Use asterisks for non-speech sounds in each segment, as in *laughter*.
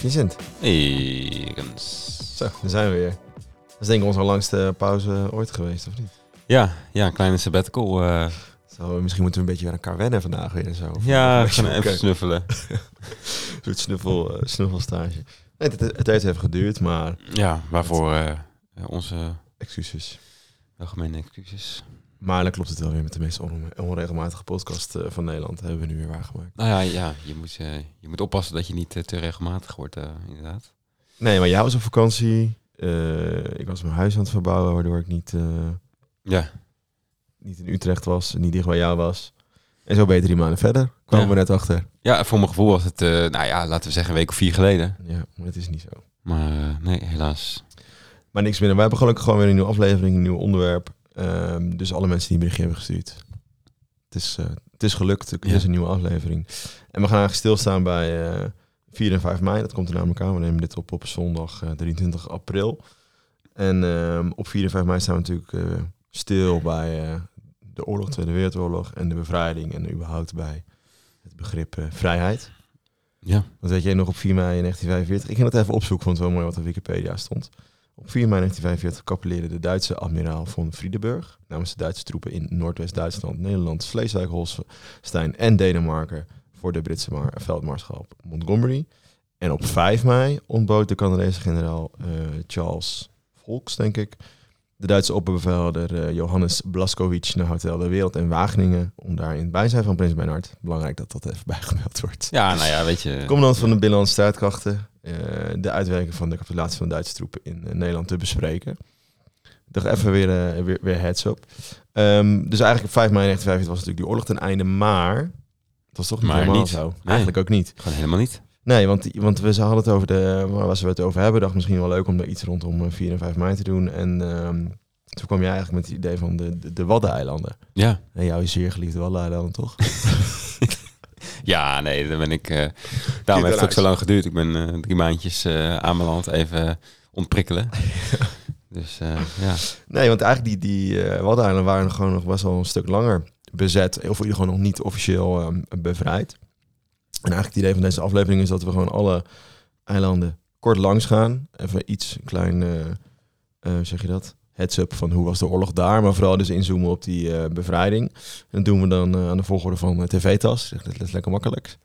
Vincent. Hey. Zo, daar zijn we weer. Dat is denk ik onze langste pauze ooit geweest, of niet? Ja, ja, een kleine sabbatical. eh. Zo, misschien moeten we een beetje weer aan elkaar wennen vandaag weer en zo. Of ja, even snuffelen. *laughs* Soort snuffel, eh, snuffelstage. Nee, het, het heeft even geduurd, maar Ja, waarvoor eh, onze excuses. algemene excuses. Maar dan klopt het wel weer met de meest onre- onregelmatige podcast eh, van Nederland. hebben we nu weer waargemaakt. Nou ja, ja je, moet, eh, je moet oppassen dat je niet eh, te regelmatig wordt, inderdaad. Nee, maar jij was op vakantie. Ik was mijn huis aan het verbouwen, waardoor ik niet, Ja, niet in Utrecht was. Niet dicht bij jou was. En zo ben je drie maanden verder. Kwamen Ja. we net achter. ja voor mijn gevoel was het, nou ja, laten we zeggen een week of vier geleden. Ja, maar het is niet zo. Maar nee, helaas. Maar niks minder. Wij hebben gelukkig gewoon weer een nieuwe aflevering, een nieuw onderwerp. Ehm, dus alle mensen die een berichtje hebben gestuurd. Het is, eh, het is gelukt. Er is een nieuwe aflevering. En we gaan eigenlijk stilstaan bij eh 4 en 5 mei. Dat komt er namelijk aan. We nemen dit op op zondag eh, 23 april. En ehm, op 4 en 5 mei staan we natuurlijk eh, stil bij eh, de oorlog, Tweede Wereldoorlog en de bevrijding. En überhaupt bij het begrip eh, vrijheid. Ja, Want weet jij nog op 4 mei 1945? Ik ging dat even opzoeken, vond het wel mooi wat op Wikipedia stond. Op 4 mei 1945 capituleerde de Duitse admiraal von Friedeburg namens de Duitse troepen in Noordwest-Duitsland, Nederland, Sleeswijk-Holstein en Denemarken voor de Britse veldmaarschalk Montgomery. En op 5 mei ontbood de Canadese generaal eh, Charles Volks, denk ik, de Duitse opperbevelhebber eh, Johannes Blaskowitz naar Hotel de Wereld in Wageningen om daar in het bijzijn van Prins Bernhard, belangrijk dat dat even *laughs* bijgemeld wordt, ja nou ja, weet je. commandant van de Binnenlandse strijdkrachten, eh, de uitwerking van de capitulatie van de Duitse troepen in eh, Nederland te bespreken. Toch even weer, eh, weer, weer heads up. Ehm, dus eigenlijk op 5 mei 1945 was natuurlijk die oorlog ten einde, maar het was toch niet Maar helemaal niet. zo. Eigenlijk ook niet. Gewoon helemaal niet. Nee, want, want we ze hadden het over de, waar we het over hebben, dacht misschien wel leuk om er iets rondom eh, 4 en 5 mei te doen. En ehm, toen kwam jij eigenlijk met het idee van de, de, de Waddeneilanden. Ja. En jouw zeer geliefde Waddeneilanden, toch? *laughs* Ja, nee, dan ben ik. eh, daarom heeft het ook zo lang geduurd. Ik ben eh, drie maandjes eh aan mijn land even ontprikkelen. *laughs* Dus eh, ja. Nee, want eigenlijk die, die eh Waddeneilanden waren gewoon nog best wel een stuk langer bezet. Of in ieder geval nog niet officieel ehm, bevrijd. En eigenlijk het idee van deze aflevering is dat we gewoon alle eilanden kort langs gaan. Even iets, een klein, eh, eh, zeg je dat? Heads-up van hoe was de oorlog daar. Maar vooral dus inzoomen op die eh, bevrijding. En dat doen we dan aan de volgorde van tv-tas. Dat is lekker makkelijk.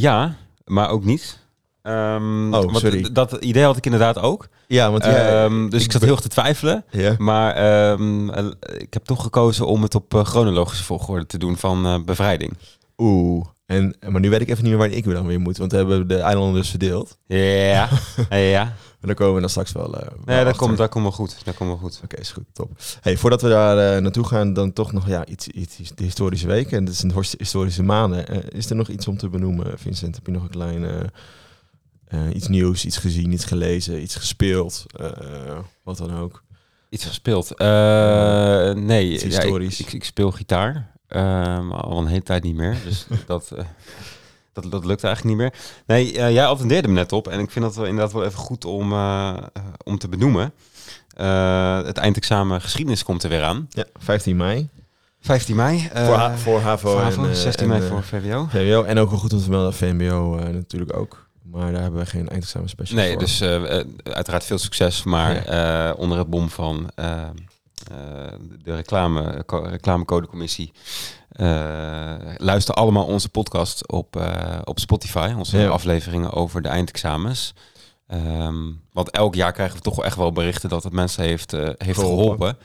Ja, maar ook niet. Ehm, Oh, sorry. Dat idee had ik inderdaad ook. Ja, want jij... Ehm, dus ik, ik zat heel erg te twijfelen. Maar ehm, eh, ik heb toch gekozen om het op chronologische volgorde te doen van bevrijding. Oeh. En, maar nu weet ik even niet meer waar ik weer dan weer moet. Want we hebben de eilanden dus verdeeld. *laughs* Ja, ja. En daar komen we dan straks wel, eh, wel Nee, dat komt, dat komt wel goed. Dat komt wel goed. Oké, is goed, top. Hey, voordat we daar eh, naartoe gaan, dan toch nog ja, iets, iets, iets- de historische week. En dit is een historische maanden. Eh, is er nog iets om te benoemen, Vincent? Heb je nog een klein iets nieuws, iets gezien, iets gelezen, iets gespeeld? eh, wat dan ook. Iets gespeeld? Eh, nee, Iets ja, ik, historisch. ik, ik speel gitaar. Maar al een hele tijd niet meer. Dus *laughs* dat, eh, dat, dat lukt eigenlijk niet meer. Nee, eh, jij attendeerde me net op. En ik vind dat wel inderdaad wel even goed om, eh, om te benoemen. Het eindexamen geschiedenis komt er weer aan. Ja, 15 mei. 15 mei. voor, ha- voor HAVO, voor HAVO, en, eh, 16 mei en, voor VWO. VWO. En ook wel goed om te melden, VMBO natuurlijk ook. Maar daar hebben we geen eindexamen special Nee, voor. dus uiteraard veel succes. Maar onder het bom van de reclame, co- reclamecodecommissie. eh luister allemaal onze podcast op, eh, op Spotify. Onze Ja. afleveringen over de eindexamens. Ehm, want elk jaar krijgen we toch wel echt wel berichten dat het mensen heeft, eh, heeft Geholpen.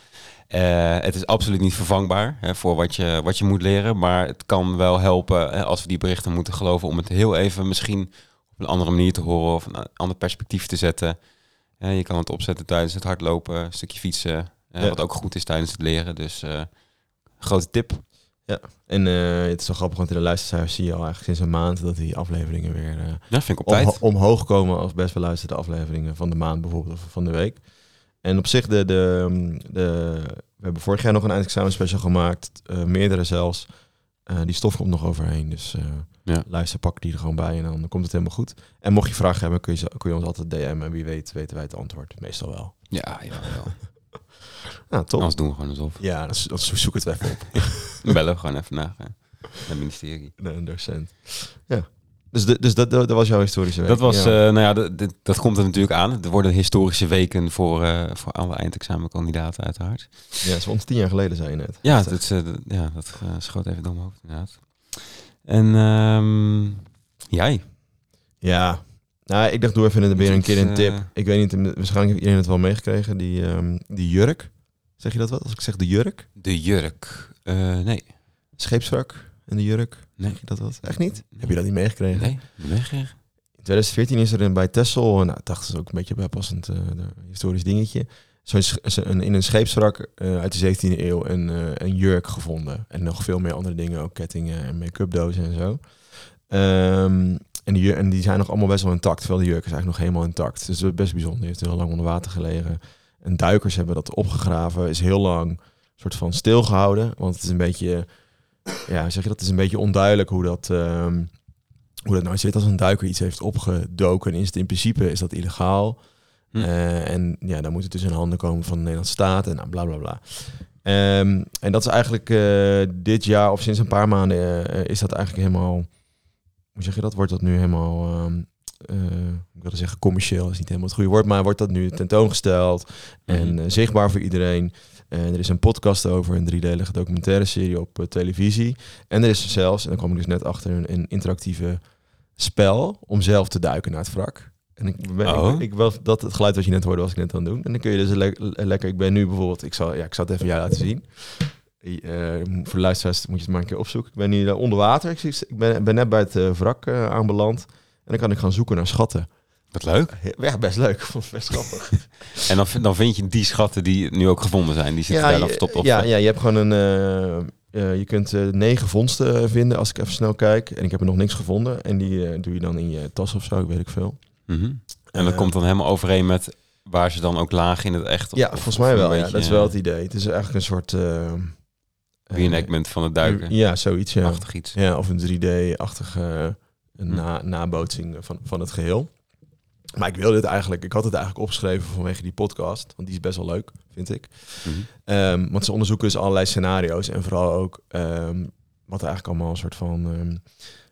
Eh, het is absoluut niet vervangbaar hè, voor wat je, wat je moet leren. Maar het kan wel helpen hè, als we die berichten moeten geloven. Om het heel even misschien op een andere manier te horen. Of een ander perspectief te zetten. Je kan het opzetten tijdens het hardlopen. Een stukje fietsen. Eh, Ja. Wat ook goed is tijdens het leren. Dus eh, grote tip. En eh, het is wel grappig, want in de luistercijfers zie je al eigenlijk sinds een maand dat die afleveringen weer Ja, vind ik op omho- omhoog komen als best beluisterde afleveringen van de maand bijvoorbeeld of van de week. En op zich, de, de, de, we hebben vorig jaar nog een eindexamen special gemaakt, meerdere zelfs. Die stof komt nog overheen, dus Ja. luister, pak die er gewoon bij en dan komt het helemaal goed. En mocht je vragen hebben, kun je, kun je ons altijd DM'en en wie weet weten wij het antwoord. Meestal wel. Ja, ja, wel. *laughs* Nou, top. Anders doen we gewoon alsof. Ja, dan zoek het even op. *laughs* Bellen we gewoon even naar eh, het ministerie. naar een docent. Dus, de, dus dat, dat, dat was jouw historische week? Dat was, Ja. eh, nou ja, dat, dat- dat komt er natuurlijk aan. Er worden historische weken voor, eh, voor alle eindexamenkandidaten uiteraard. ja, dat is tien jaar geleden, zei je net. Ja, dat, dat- ja, dat schoot even door mijn hoofd inderdaad. En ehm, jij? Ja, nou, ik dacht, doe even weer een keer een eh, tip. Ik weet niet, waarschijnlijk heeft iedereen het wel meegekregen. Die, ehm, die jurk. Zeg je dat wat? Als ik zeg de jurk? De jurk. Eh, nee. Scheepswrak en de jurk. Nee. Zeg je dat wat? Echt niet? Heb je dat niet meegekregen? Nee, meegekregen. In 2014 is er een, bij Texel, nou, dat is ook een beetje bijpassend eh, een historisch dingetje. Zo'n een, in een scheepswrak eh, uit de 17e eeuw een, eh, een jurk gevonden. En nog veel meer andere dingen, ook kettingen en make-up dozen en zo. Ehm, en, die, en die zijn nog allemaal best wel intact. Terwijl de jurk is eigenlijk nog helemaal intact. Dus dat is best bijzonder. Die heeft heel lang onder water gelegen. En duikers hebben dat opgegraven. Is heel lang soort van stilgehouden. Want het is een beetje, ja, zeg je dat? Het is een beetje onduidelijk hoe dat, ehm, hoe dat nou zit. Als een duiker iets heeft opgedoken, is het in principe is dat illegaal. Hm. Eh, en ja, dan moet het dus in handen komen van de Nederlandse staat en nou, bla bla bla. Ehm, en dat is eigenlijk eh, dit jaar of sinds een paar maanden eh, is dat eigenlijk helemaal, hoe zeg je dat? Wordt dat nu helemaal, ehm, eh, ik wilde zeggen commercieel, is niet helemaal het goede woord, maar wordt dat nu tentoongesteld en Mhm. eh, zichtbaar voor iedereen. En er is een podcast over, een driedelige documentaire serie op eh, televisie. En er is zelfs, en daar kwam ik dus net achter, een, een interactieve spel om zelf te duiken naar het wrak. En ik, ben, Oh. ik, ik wel dat het geluid wat je net hoorde was ik net aan het doen. En dan kun je dus le- le- lekker. Ik ben nu bijvoorbeeld. Ik zal, ja, ik zal het even jou laten zien. Eh, voor de luisteraars moet je het maar een keer opzoeken. Ik ben nu eh, onder water. Ik, ben, ben net bij het eh, wrak aanbeland. En dan kan ik gaan zoeken naar schatten. Wat leuk. Ja, best leuk. *laughs* Vond best grappig. *laughs* En dan, vind- dan vind je die schatten die nu ook gevonden zijn. Die zitten daar dan je, verstopt op. ja, ja, je hebt gewoon een. je kunt negen vondsten vinden als ik even snel kijk. En ik heb er nog niks gevonden. En die doe je dan in je tas of zo, ik weet ik veel. Mhm. En dat komt dan helemaal overeen met waar ze dan ook lagen in het echt. Of- ja, volgens mij wel. Ja, dat is wel het idee. Het is eigenlijk een soort. Eh reenactment van het duiken. Ja, zoiets. Ja. Achtig iets. Ja, of een 3D-achtige Hm. na nabootsing van, van het geheel. Maar ik wilde dit eigenlijk, ik had het eigenlijk opgeschreven vanwege die podcast, want die is best wel leuk, vind ik. Mhm. Ehm, want ze onderzoeken dus allerlei scenario's en vooral ook ehm, wat er eigenlijk allemaal een soort van ehm,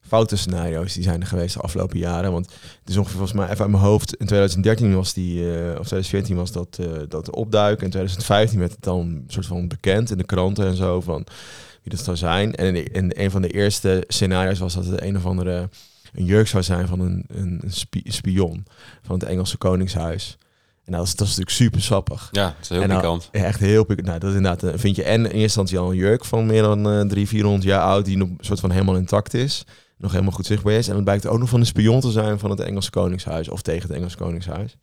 foute scenario's die zijn er geweest de afgelopen jaren. Want het is ongeveer volgens mij even uit mijn hoofd. In 2013 was die, eh, of 2014 was dat, eh dat opduiken. In 2015 werd het dan soort van bekend in de kranten en zo van wie dat zou zijn. En een van de eerste scenario's was dat het een of andere een jurk zou zijn van een, een, een spi- spion van het Engelse Koningshuis. En dat is, dat is natuurlijk super sappig. Ja, dat is heel En pikant. Echt heel pikant. Nou, dat is inderdaad, eh, vind je en in eerste instantie al een jurk van meer dan eh 300, 400 jaar oud, die nog een soort van helemaal intact is. Nog helemaal goed zichtbaar is. En het blijkt ook nog van een spion te zijn van het Engelse Koningshuis of tegen het Engelse Koningshuis.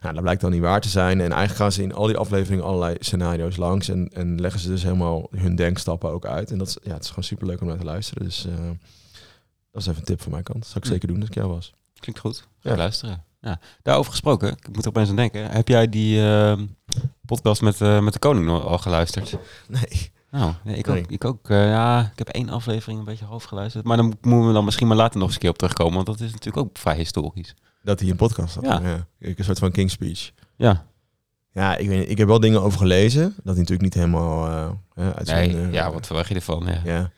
Nou, dat blijkt dan niet waar te zijn. En eigenlijk gaan ze in al die afleveringen allerlei scenario's langs. En, en leggen ze dus helemaal hun denkstappen ook uit. En dat is, ja, het is gewoon super leuk om naar te luisteren. Dus eh, dat is even een tip van mijn kant. Dat zou ik Hm. zeker doen als ik jou was. Klinkt goed. Ga Ja. luisteren. Ja. Daarover gesproken, ik moet er opeens aan denken. Heb jij die ehm, podcast met, eh, met de koning nog al geluisterd? Nee. Nou, nee, ik Nee. ook. Ik, ook eh, ja, ik heb één aflevering een beetje half geluisterd. Maar dan moeten we dan misschien maar later nog eens een keer op terugkomen. Want dat is natuurlijk ook vrij historisch. Dat hij een podcast had. Ja. ja. Een soort van King's Speech. Ja, Ja, ik, weet, ik heb wel dingen over gelezen. Dat hij natuurlijk niet helemaal hè, uit nee, zijn... eh, ja wat verwacht je ervan? Ja. Ja.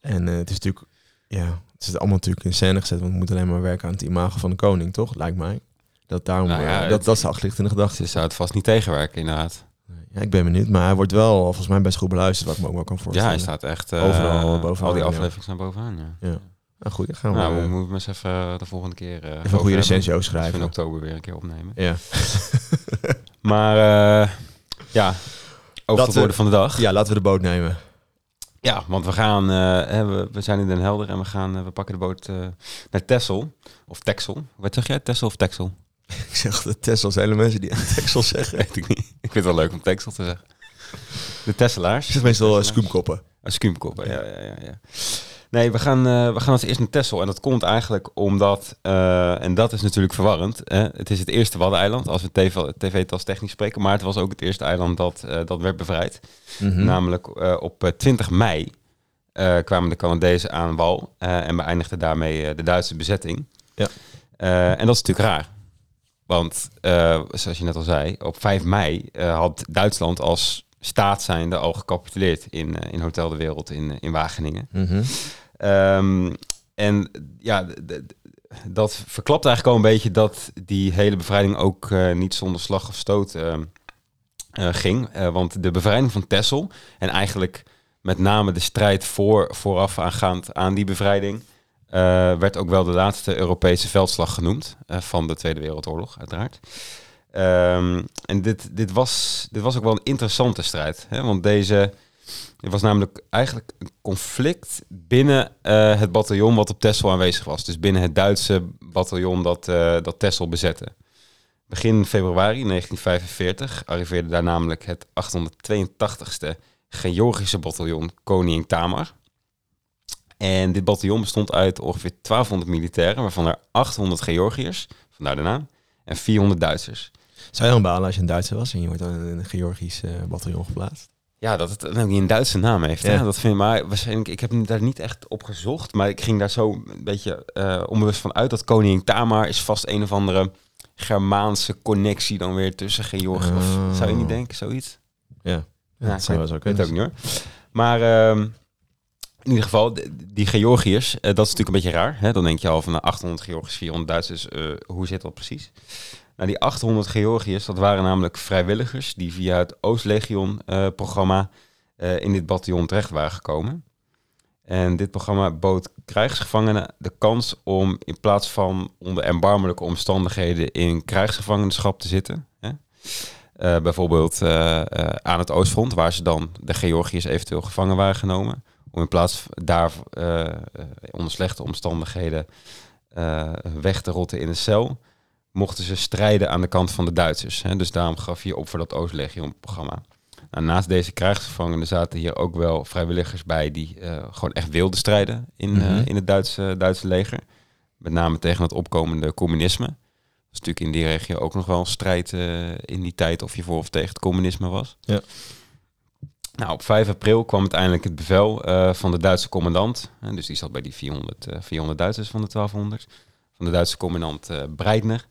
En eh, het is natuurlijk... Ja, het is allemaal natuurlijk in scène gezet. Want we moeten alleen maar werken aan het imago van de koning, toch? Lijkt mij. Dat daarom... Nou ja, eh, het- dat, dat is de achterliggende gedachte. Ze zou het vast niet tegenwerken, inderdaad. Ja, ik ben benieuwd. Maar hij wordt wel volgens mij best goed beluisterd. Wat ik me ook wel kan Ja, voorstellen. hij staat echt eh, Overal bovenaan, Al die ja. afleveringen staan bovenaan, ja. Nou goed, dan gaan we Nou, we eh, moeten eens even de volgende keer... eh, even een goede recensie we in schrijven. oktober weer een keer opnemen. Ja. *laughs* Maar uh, ja, over het woorden eh, van de dag. ja, laten we de boot nemen. Ja, want we gaan, eh, we, we zijn in Den Helder en we gaan, eh, we pakken de boot eh, naar Texel. Of Texel. Wat zeg jij? Texel of Texel? Ik zeg de zijn hele mensen die aan Texel *laughs* zeggen. Weet ik niet. Ik vind het wel leuk om Texel te zeggen. De Tesselaars. Ik zeg meestal uh, skuumkoppen. Uh, skuumkoppen, ja, ja, ja, ja. Nee, we gaan, uh, we gaan als eerst naar Texel. En dat komt eigenlijk omdat, uh, en dat is natuurlijk verwarrend. Hè? Het is het eerste Waddeneiland, als we TV, TV-tas technisch spreken. Maar het was ook het eerste eiland dat, dat werd bevrijd. Mhm. Mm -hmm. Namelijk op 20 mei kwamen de Canadezen aan wal. En beëindigden daarmee de Duitse bezetting. Ja. en dat is natuurlijk raar. Want, uh, zoals je net al zei, op 5 mei had Duitsland als staat zijnde al gecapituleerd in, uh, in Hotel de Wereld in, in Wageningen. Mm -hmm. um, en ja, dat verklapt eigenlijk al een beetje dat die hele bevrijding ook eh, niet zonder slag of stoot eh, eh, ging. Eh, want de bevrijding van Texel en eigenlijk met name de strijd voor, vooraf aangaand aan die bevrijding... eh, werd ook wel de laatste Europese veldslag genoemd eh, van de Tweede Wereldoorlog, uiteraard. Ehm, en dit, dit, was, dit was ook wel een interessante strijd. Hè? Want deze... Was namelijk eigenlijk een conflict binnen eh, het bataljon wat op Texel aanwezig was. Dus binnen het Duitse bataljon dat, dat bezette. Begin februari 1945 arriveerde daar namelijk het 882ste Georgische bataljon Koning Tamar. En dit bataljon bestond uit ongeveer 1200 militairen, waarvan er 800 Georgiërs, vandaar de naam, en 400 Duitsers. Zou je dan balen als je een Duitser was en je wordt dan in een Georgisch eh, bataljon geplaatst? Ja, dat het ook niet een Duitse naam heeft. Hè? Ja. Dat vind ik maar waarschijnlijk. Ik heb daar niet echt op gezocht, maar ik ging daar zo een beetje eh, onbewust van uit dat koning Tamar is vast een of andere Germaanse connectie dan weer tussen Georgië. Of Oh. zou je niet denken, zoiets? Ja, Ja, dat zou wel zo kunnen. weet het ook niet hoor. Maar ehm, in ieder geval, die Georgiërs, eh, dat is natuurlijk een beetje raar. Hè? Dan denk je al van nou, 800 Georgiërs, 400 Duitsers. eh, hoe zit dat precies? Nou, die 800 Georgiërs, dat waren namelijk vrijwilligers die via het Oostlegion-programma eh, in dit bataljon terecht waren gekomen. En dit programma bood krijgsgevangenen de kans om in plaats van onder erbarmelijke omstandigheden in krijgsgevangenschap te zitten. Hè? Bijvoorbeeld aan het Oostfront, waar ze dan de Georgiërs eventueel gevangen waren genomen. Om in plaats daar eh, onder slechte omstandigheden eh, weg te rotten in een cel, mochten ze strijden aan de kant van de Duitsers. Hè? Dus daarom gaf je op voor dat Oostlegion-programma. Nou, naast deze krijgsgevangenen zaten hier ook wel vrijwilligers bij die eh, gewoon echt wilden strijden in, Mhm. in het Duitse, Duitse leger. Met name tegen het opkomende communisme. Dat is natuurlijk in die regio ook nog wel een strijd in die tijd of je voor of tegen het communisme was. Ja. Nou, op 5 april kwam uiteindelijk het bevel eh, van de Duitse commandant. hè, dus die zat bij die 400, eh, 400 Duitsers van de 1200. Van de Duitse commandant eh Breitner.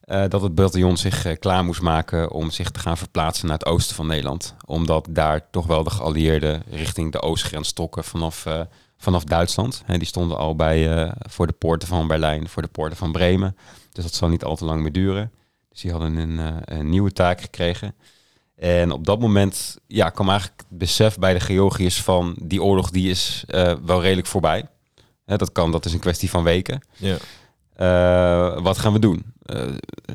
eh, dat het bataljon zich eh, klaar moest maken om zich te gaan verplaatsen naar het oosten van Nederland. Omdat daar toch wel de geallieerden richting de oostgrens trokken vanaf, eh, vanaf Duitsland. Hè, die stonden al bij, eh, voor de poorten van Berlijn, voor de poorten van Bremen. Dus dat zal niet al te lang meer duren. Dus die hadden een, eh, een nieuwe taak gekregen. En op dat moment ja, kwam eigenlijk het besef bij de Georgiërs van die oorlog die is eh, wel redelijk voorbij. Hè, dat kan, dat is een kwestie van weken. Ja. Eh, wat gaan we doen? Eh,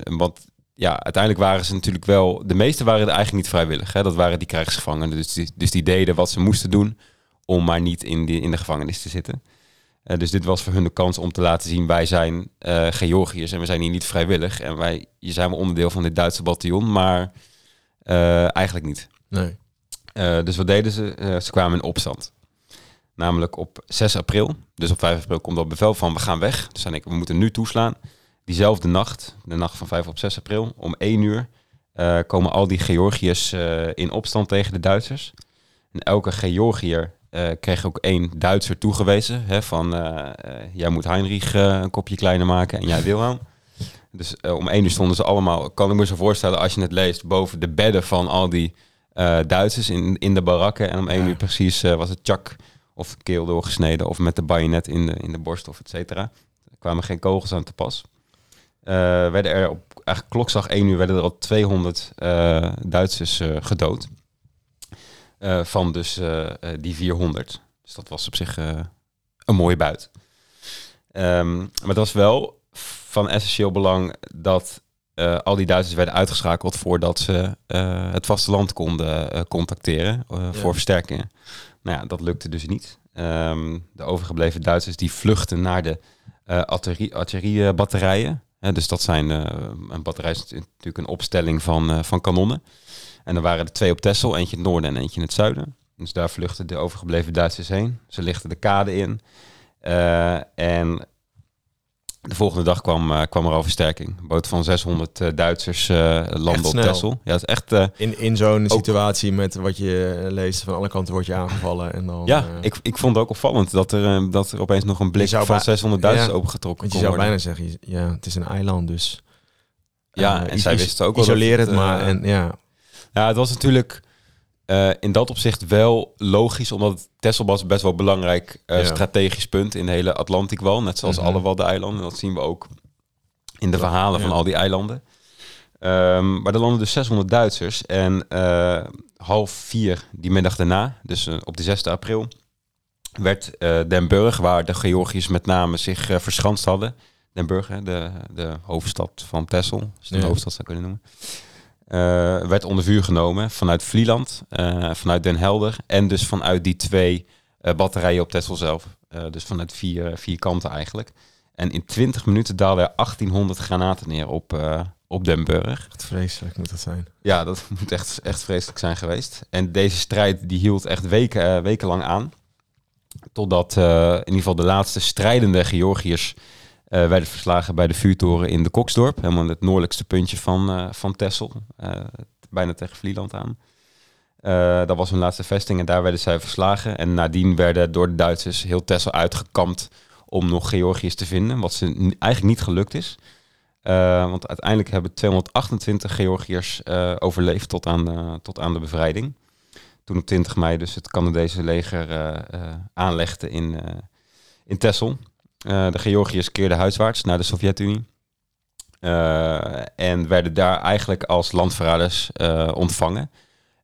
want ja, uiteindelijk waren ze natuurlijk wel... De meeste waren er eigenlijk niet vrijwillig. Hè? Dat waren die krijgsgevangenen. Dus die, dus die deden wat ze moesten doen om maar niet in, die, in de gevangenis te zitten. Dus dit was voor hun de kans om te laten zien... wij zijn eh Georgiërs en we zijn hier niet vrijwillig. En wij je zijn wel onderdeel van dit Duitse bataljon, maar eh, eigenlijk niet. Nee. Eh, dus wat deden ze? Eh, ze kwamen in opstand. Namelijk op 6 april. Dus op 5 april komt dat bevel van we gaan weg. Dus dan denk ik, we moeten nu toeslaan. Diezelfde nacht, de nacht van 5 op 6 april, om 1 uur komen al die Georgiërs in opstand tegen de Duitsers. En elke Georgiër kreeg ook één Duitser toegewezen. Hè, van jij moet Heinrich een kopje kleiner maken en jij Wilhelm. Dus eh, om 1 uur stonden ze allemaal, kan ik me zo voorstellen als je het leest, boven de bedden van al die eh, Duitsers in, in de barakken. En om 1 Ja. uur precies eh, was het chak of keel doorgesneden of met de bajonet in de, in de borst of et cetera. Er kwamen geen kogels aan te pas. Werden er op eigenlijk klokslag 1 uur werden er al 200 eh, Duitsers gedood. Van dus die 400. Dus dat was op zich een mooie buit. Ehm, maar het was wel van essentieel belang dat eh, al die Duitsers werden uitgeschakeld voordat ze eh, het vasteland konden eh, contacteren voor versterkingen. Nou ja, dat lukte dus niet. Ehm, de overgebleven Duitsers die vluchten naar de artillerie- artilleriebatterijen. Dus dat zijn een batterij is natuurlijk een opstelling van, van kanonnen. En er waren er twee op Texel, eentje in het noorden en eentje in het zuiden. Dus daar vluchten de overgebleven Duitsers heen. Ze lichten de kade in. En de volgende dag kwam, eh, kwam er al versterking. Een boot van 600 eh, Duitsers eh, landen Echt op. Texel. Ja, het is echt... eh, In, in zo'n Ook- situatie met wat je leest, van alle kanten word je aangevallen. En dan, ja, ik, ik vond het ook opvallend dat er, eh, dat er opeens nog een blik zou van bij- 600 Duitsers Ja, opengetrokken want je kon zou bijna zeggen, ja, het is een eiland, dus... Ja, en zij is- wisten ook wel Isoleer dat het het, maar. En ja, Ja, het was natuurlijk Eh, in dat opzicht wel logisch, omdat Texel was best wel een belangrijk eh, Ja. strategisch punt in de hele Atlantikwal. Net zoals Mhm. alle Waddeneilanden. Dat zien we ook in de verhalen van al die eilanden. Ehm, maar er landen dus 600 Duitsers. En eh, half vier die middag daarna, dus op de 6 april, werd Den Burg, waar de Georgiërs met name zich verschanst hadden. Den Burg, hè, de, de hoofdstad van als je een Ja. hoofdstad zou kunnen noemen. Eh, werd onder vuur genomen vanuit Vlieland, eh, vanuit Den Helder en dus vanuit die twee eh, batterijen op Texel zelf. Dus vanuit vier, vier kanten eigenlijk. En in 20 minuten daalden er 1800 granaten neer op, eh, op Den Burg. Vreselijk moet dat zijn. Ja, dat *laughs* moet echt, echt vreselijk zijn geweest. En deze strijd die hield echt weken, eh, wekenlang aan. Totdat in ieder geval de laatste strijdende Georgiërs eh, werden verslagen bij de vuurtoren in de Koksdorp. Helemaal het noordelijkste puntje van, eh van Texel. eh, bijna tegen Vlieland aan. Eh, dat was hun laatste vesting en daar werden zij verslagen. En nadien werden door de Duitsers heel Texel uitgekampt om nog Georgiërs te vinden. Wat ze eigenlijk niet gelukt is. Want uiteindelijk hebben 228 Georgiërs overleefd tot aan, de, tot aan de bevrijding. Toen op 20 mei dus het Canadese leger aanlegde in, in Texel. Eh, de Georgiërs keerden huiswaarts naar de Sovjet-Unie. Eh, en werden daar eigenlijk als landverraders eh, ontvangen.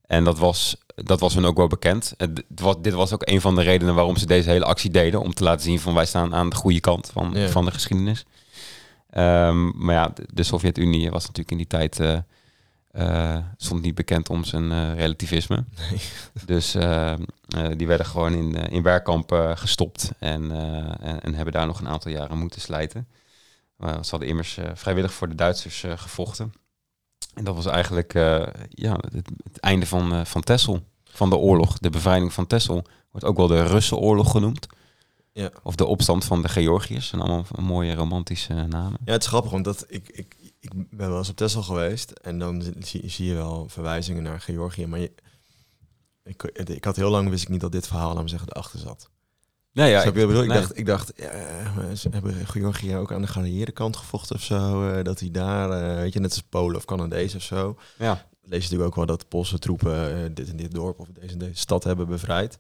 En dat was, dat was hun ook wel bekend. Het was, dit was ook een van de redenen waarom ze deze hele actie deden. Om te laten zien van wij staan aan de goede kant van, Ja. van de geschiedenis. Ehm, maar ja, de, de Sovjet-Unie was natuurlijk in die tijd... eh, stond niet bekend om zijn eh, relativisme. Nee. *laughs* Dus eh, eh, die werden gewoon in, in werkkampen gestopt en, en, en hebben daar nog een aantal jaren moeten slijten. Ze hadden immers vrijwillig voor de Duitsers gevochten. En dat was eigenlijk ja, het, het einde van, van Texel, van de oorlog. De bevrijding van Texel wordt ook wel de Russenoorlog genoemd. Ja. Of de opstand van de Georgiërs. En allemaal mooie romantische namen. Ja, het is grappig, want dat, ik, ik, ik ben wel eens op Texel geweest en dan zie, zie je wel verwijzingen naar Georgië, maar je, ik, ik had heel lang wist ik niet dat dit verhaal, laat me zeggen, erachter zat. Nee, ja, ik bedoel? nee. Ik dacht, ik dacht ja, maar ze hebben Georgië ook aan de geallieerde kant gevochten of zo, eh, dat hij daar, eh, weet je, net als Polen of Canadees of zo. ja. Lees je natuurlijk ook wel dat Poolse troepen eh, dit en dit dorp of deze en deze stad hebben bevrijd.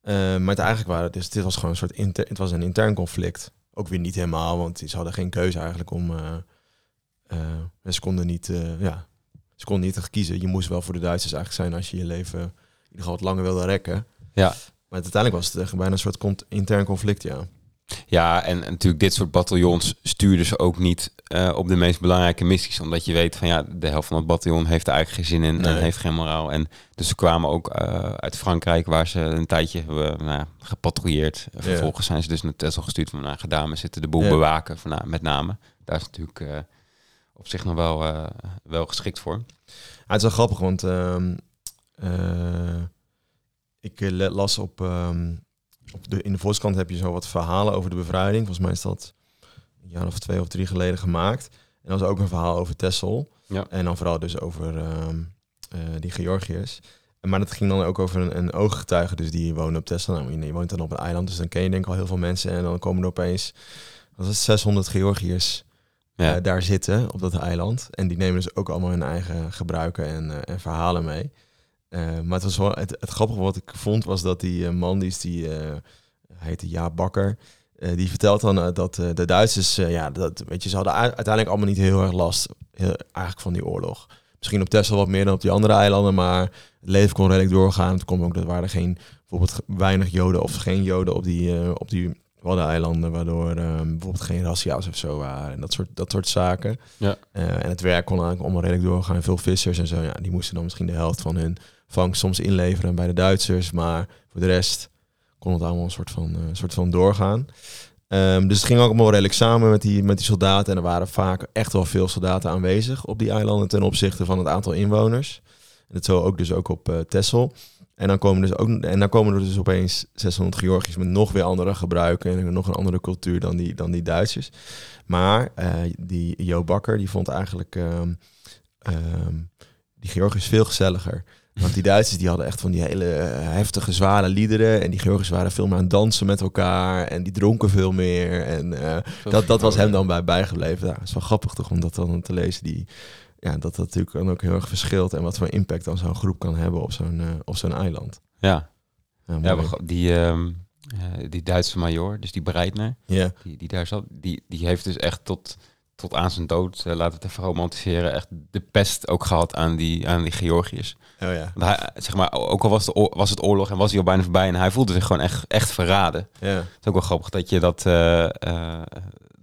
Eh, maar het eigenlijk waren, dus dit was gewoon een soort inter, het was een intern conflict. Ook weer niet helemaal, want ze hadden geen keuze eigenlijk om. Eh, eh, ze konden niet, eh, ja, ze konden niet echt kiezen. Je moest wel voor de Duitsers eigenlijk zijn als je je leven in ieder geval wat langer wilde rekken. Ja. Maar uiteindelijk was het echt bijna een soort intern conflict, ja. Ja, en natuurlijk dit soort bataljons stuurden ze ook niet eh, op de meest belangrijke missies. Omdat je weet van ja, de helft van het bataljon heeft er eigenlijk geen zin in en heeft geen moraal. En dus ze kwamen ook uit Frankrijk waar ze een tijdje hebben nou, gepatrouilleerd. Vervolgens zijn ze dus naar Texel gestuurd van nou, gedaan, zitten de boel Ja. bewaken van, nou, met name. Daar is natuurlijk op zich nog wel, eh, wel geschikt voor. Ja, het is wel grappig, want ehm, eh, ik eh, las op, ehm, op de, in de Volkskrant heb je zo wat verhalen over de bevrijding. Volgens mij is dat een jaar of twee of drie geleden gemaakt. En dan was ook een verhaal over Texel. Ja. En dan vooral dus over ehm, eh, die Georgiërs. Maar dat ging dan ook over een, een ooggetuige, dus die wonen op Texel. Nou, je woont dan op een eiland, dus dan ken je denk ik al heel veel mensen. En dan komen er opeens, wat is het, 600 Georgiërs Ja. eh, daar zitten op dat eiland. En die nemen dus ook allemaal hun eigen gebruiken en, eh, en verhalen mee. Eh, maar het, was wel, het, het grappige wat ik vond was dat die man, die is die, heette Jaap Bakker, die vertelt dan dat de Duitsers, ja, dat, weet je, ze hadden uiteindelijk allemaal niet heel erg last eigenlijk van die oorlog. Misschien op Texel wat meer dan op die andere eilanden, maar het leven kon redelijk doorgaan. Het kwam ook dat waren er geen, bijvoorbeeld weinig Joden of geen Joden op die, op die Waddeneilanden, waardoor eh, bijvoorbeeld geen razzia's of zo waren en dat soort, dat soort zaken. Ja. Eh, en het werk kon eigenlijk allemaal redelijk doorgaan. Veel vissers en zo, ja, die moesten dan misschien de helft van hun vangst soms inleveren bij de Duitsers, maar voor de rest kon het allemaal een soort van, eh, soort van doorgaan. Ehm, dus het ging ook allemaal redelijk samen met die, met die soldaten. En er waren vaak echt wel veel soldaten aanwezig op die eilanden ten opzichte van het aantal inwoners. En dat zo ook dus ook op eh Texel. En dan, komen dus ook, en dan komen er dus opeens 600 Georgiërs met nog weer andere gebruiken en nog een andere cultuur dan die, dan die Duitsers. Maar eh, die Jo Bakker, die vond eigenlijk ehm, ehm, die Georgiërs veel gezelliger. Want die Duitsers die hadden echt van die hele eh, heftige, zware liederen. En die Georgiërs waren veel meer aan het dansen met elkaar. En die dronken veel meer. En eh, dat, dat was hem dan bij bijgebleven. Ja, dat is wel grappig toch om dat dan te lezen. Die, ja, dat dat natuurlijk dan ook heel erg verschilt. En wat voor impact dan zo'n groep kan hebben op zo'n eh, op zo'n eiland. Ja, Ja, die, ehm, eh, die Duitse major, dus die Breitner, ja. die, die daar zat, die, die heeft dus echt tot, tot aan zijn dood, eh, laten we het even romantiseren, echt de pest ook gehad aan die, aan die Georgiërs. Oh ja. Want hij, zeg maar, ook al was, de, was het oorlog en was hij al bijna voorbij en hij voelde zich gewoon echt, echt verraden. Ja. Het is ook wel grappig dat je dat,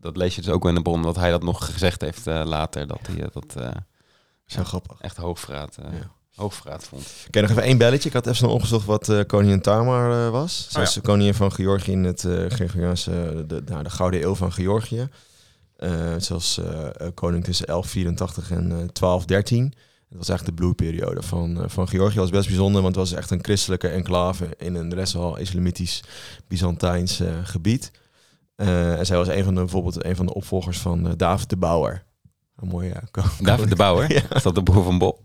dat lees je dus ook wel in de bron, dat hij dat nog gezegd heeft eh, later, dat hij eh, dat eh, Zo grappig. echt hoogverraad, eh, Ja. hoogverraad vond. Ik ken nog even één belletje. Ik had even snel opgezocht wat eh, koningin Tamar eh, was. Zij Oh, is de koningin van Georgië in het eh Georgiaanse, de, nou, de Gouden Eeuw van Georgië. Eh zoals koning tussen 1184 en eh 1213. Dat was eigenlijk de bloeiperiode van, van Georgië. Dat was best bijzonder, want het was echt een christelijke enclave in een rest wel islamitisch Byzantijns eh, gebied. Eh, en zij was een van de, bijvoorbeeld een van de opvolgers van eh, David de Bouwer. Een mooie ja, ko- David de Bouwer, *laughs* Ja. is dat de broer van Bob?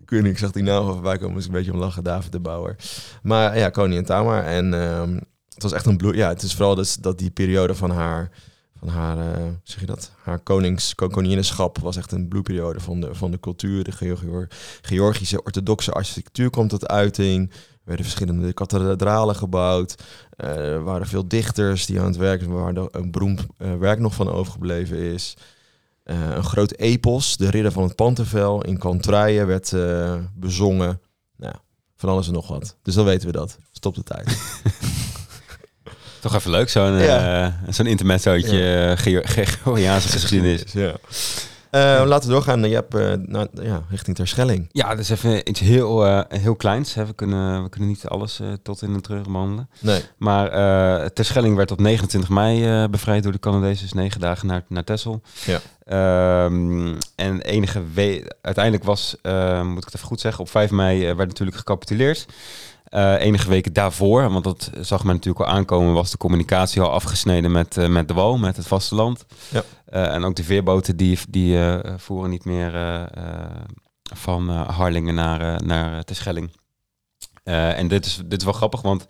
ik weet niet, ik zag die naam voorbij komen, ik een beetje om lachen, David de Bouwer. Maar ja, koningin Tamar. En ehm, het was echt een bloed. Ja, het is vooral dus dat die periode van haar, van haar, zeg je dat? Haar konings, ko- koninginnenschap was echt een bloedperiode van de, van de cultuur. De Georgi- Georgische orthodoxe architectuur komt tot uiting. Er werden verschillende kathedralen gebouwd. Eh, er waren veel dichters die aan het werk waren, waar een beroemd eh, werk nog van overgebleven is. Eh, een groot epos, de Ridder van het Pantervel in Kantrijen werd bezongen. Nou, van alles en nog wat. Dus dan weten we dat. Stop de tijd. *laughs* Toch even leuk, zo'n Ja. eh, zo'n intermezzootje Geo- Georgiaanse *laughs* geschiedenis. ja. Eh, laten we doorgaan. Je hebt eh, nou, ja, richting Terschelling. Ja, dus even iets heel, eh, heel kleins. Hè. We, kunnen, we kunnen niet alles tot in de terug behandelen. Nee. Maar Terschelling werd op 29 mei bevrijd door de Canadezen. Dus negen dagen naar, naar Texel. Ja. Ehm, en enige we uiteindelijk was, moet ik het even goed zeggen, op 5 mei werd natuurlijk gecapituleerd. Eh, enige weken daarvoor, want dat zag men natuurlijk al aankomen, was de communicatie al afgesneden met, eh, met de wal, met het vasteland. Ja. Eh, en ook de veerboten die, die voeren niet meer van Harlingen naar, naar Terschelling. En dit is, dit is wel grappig, want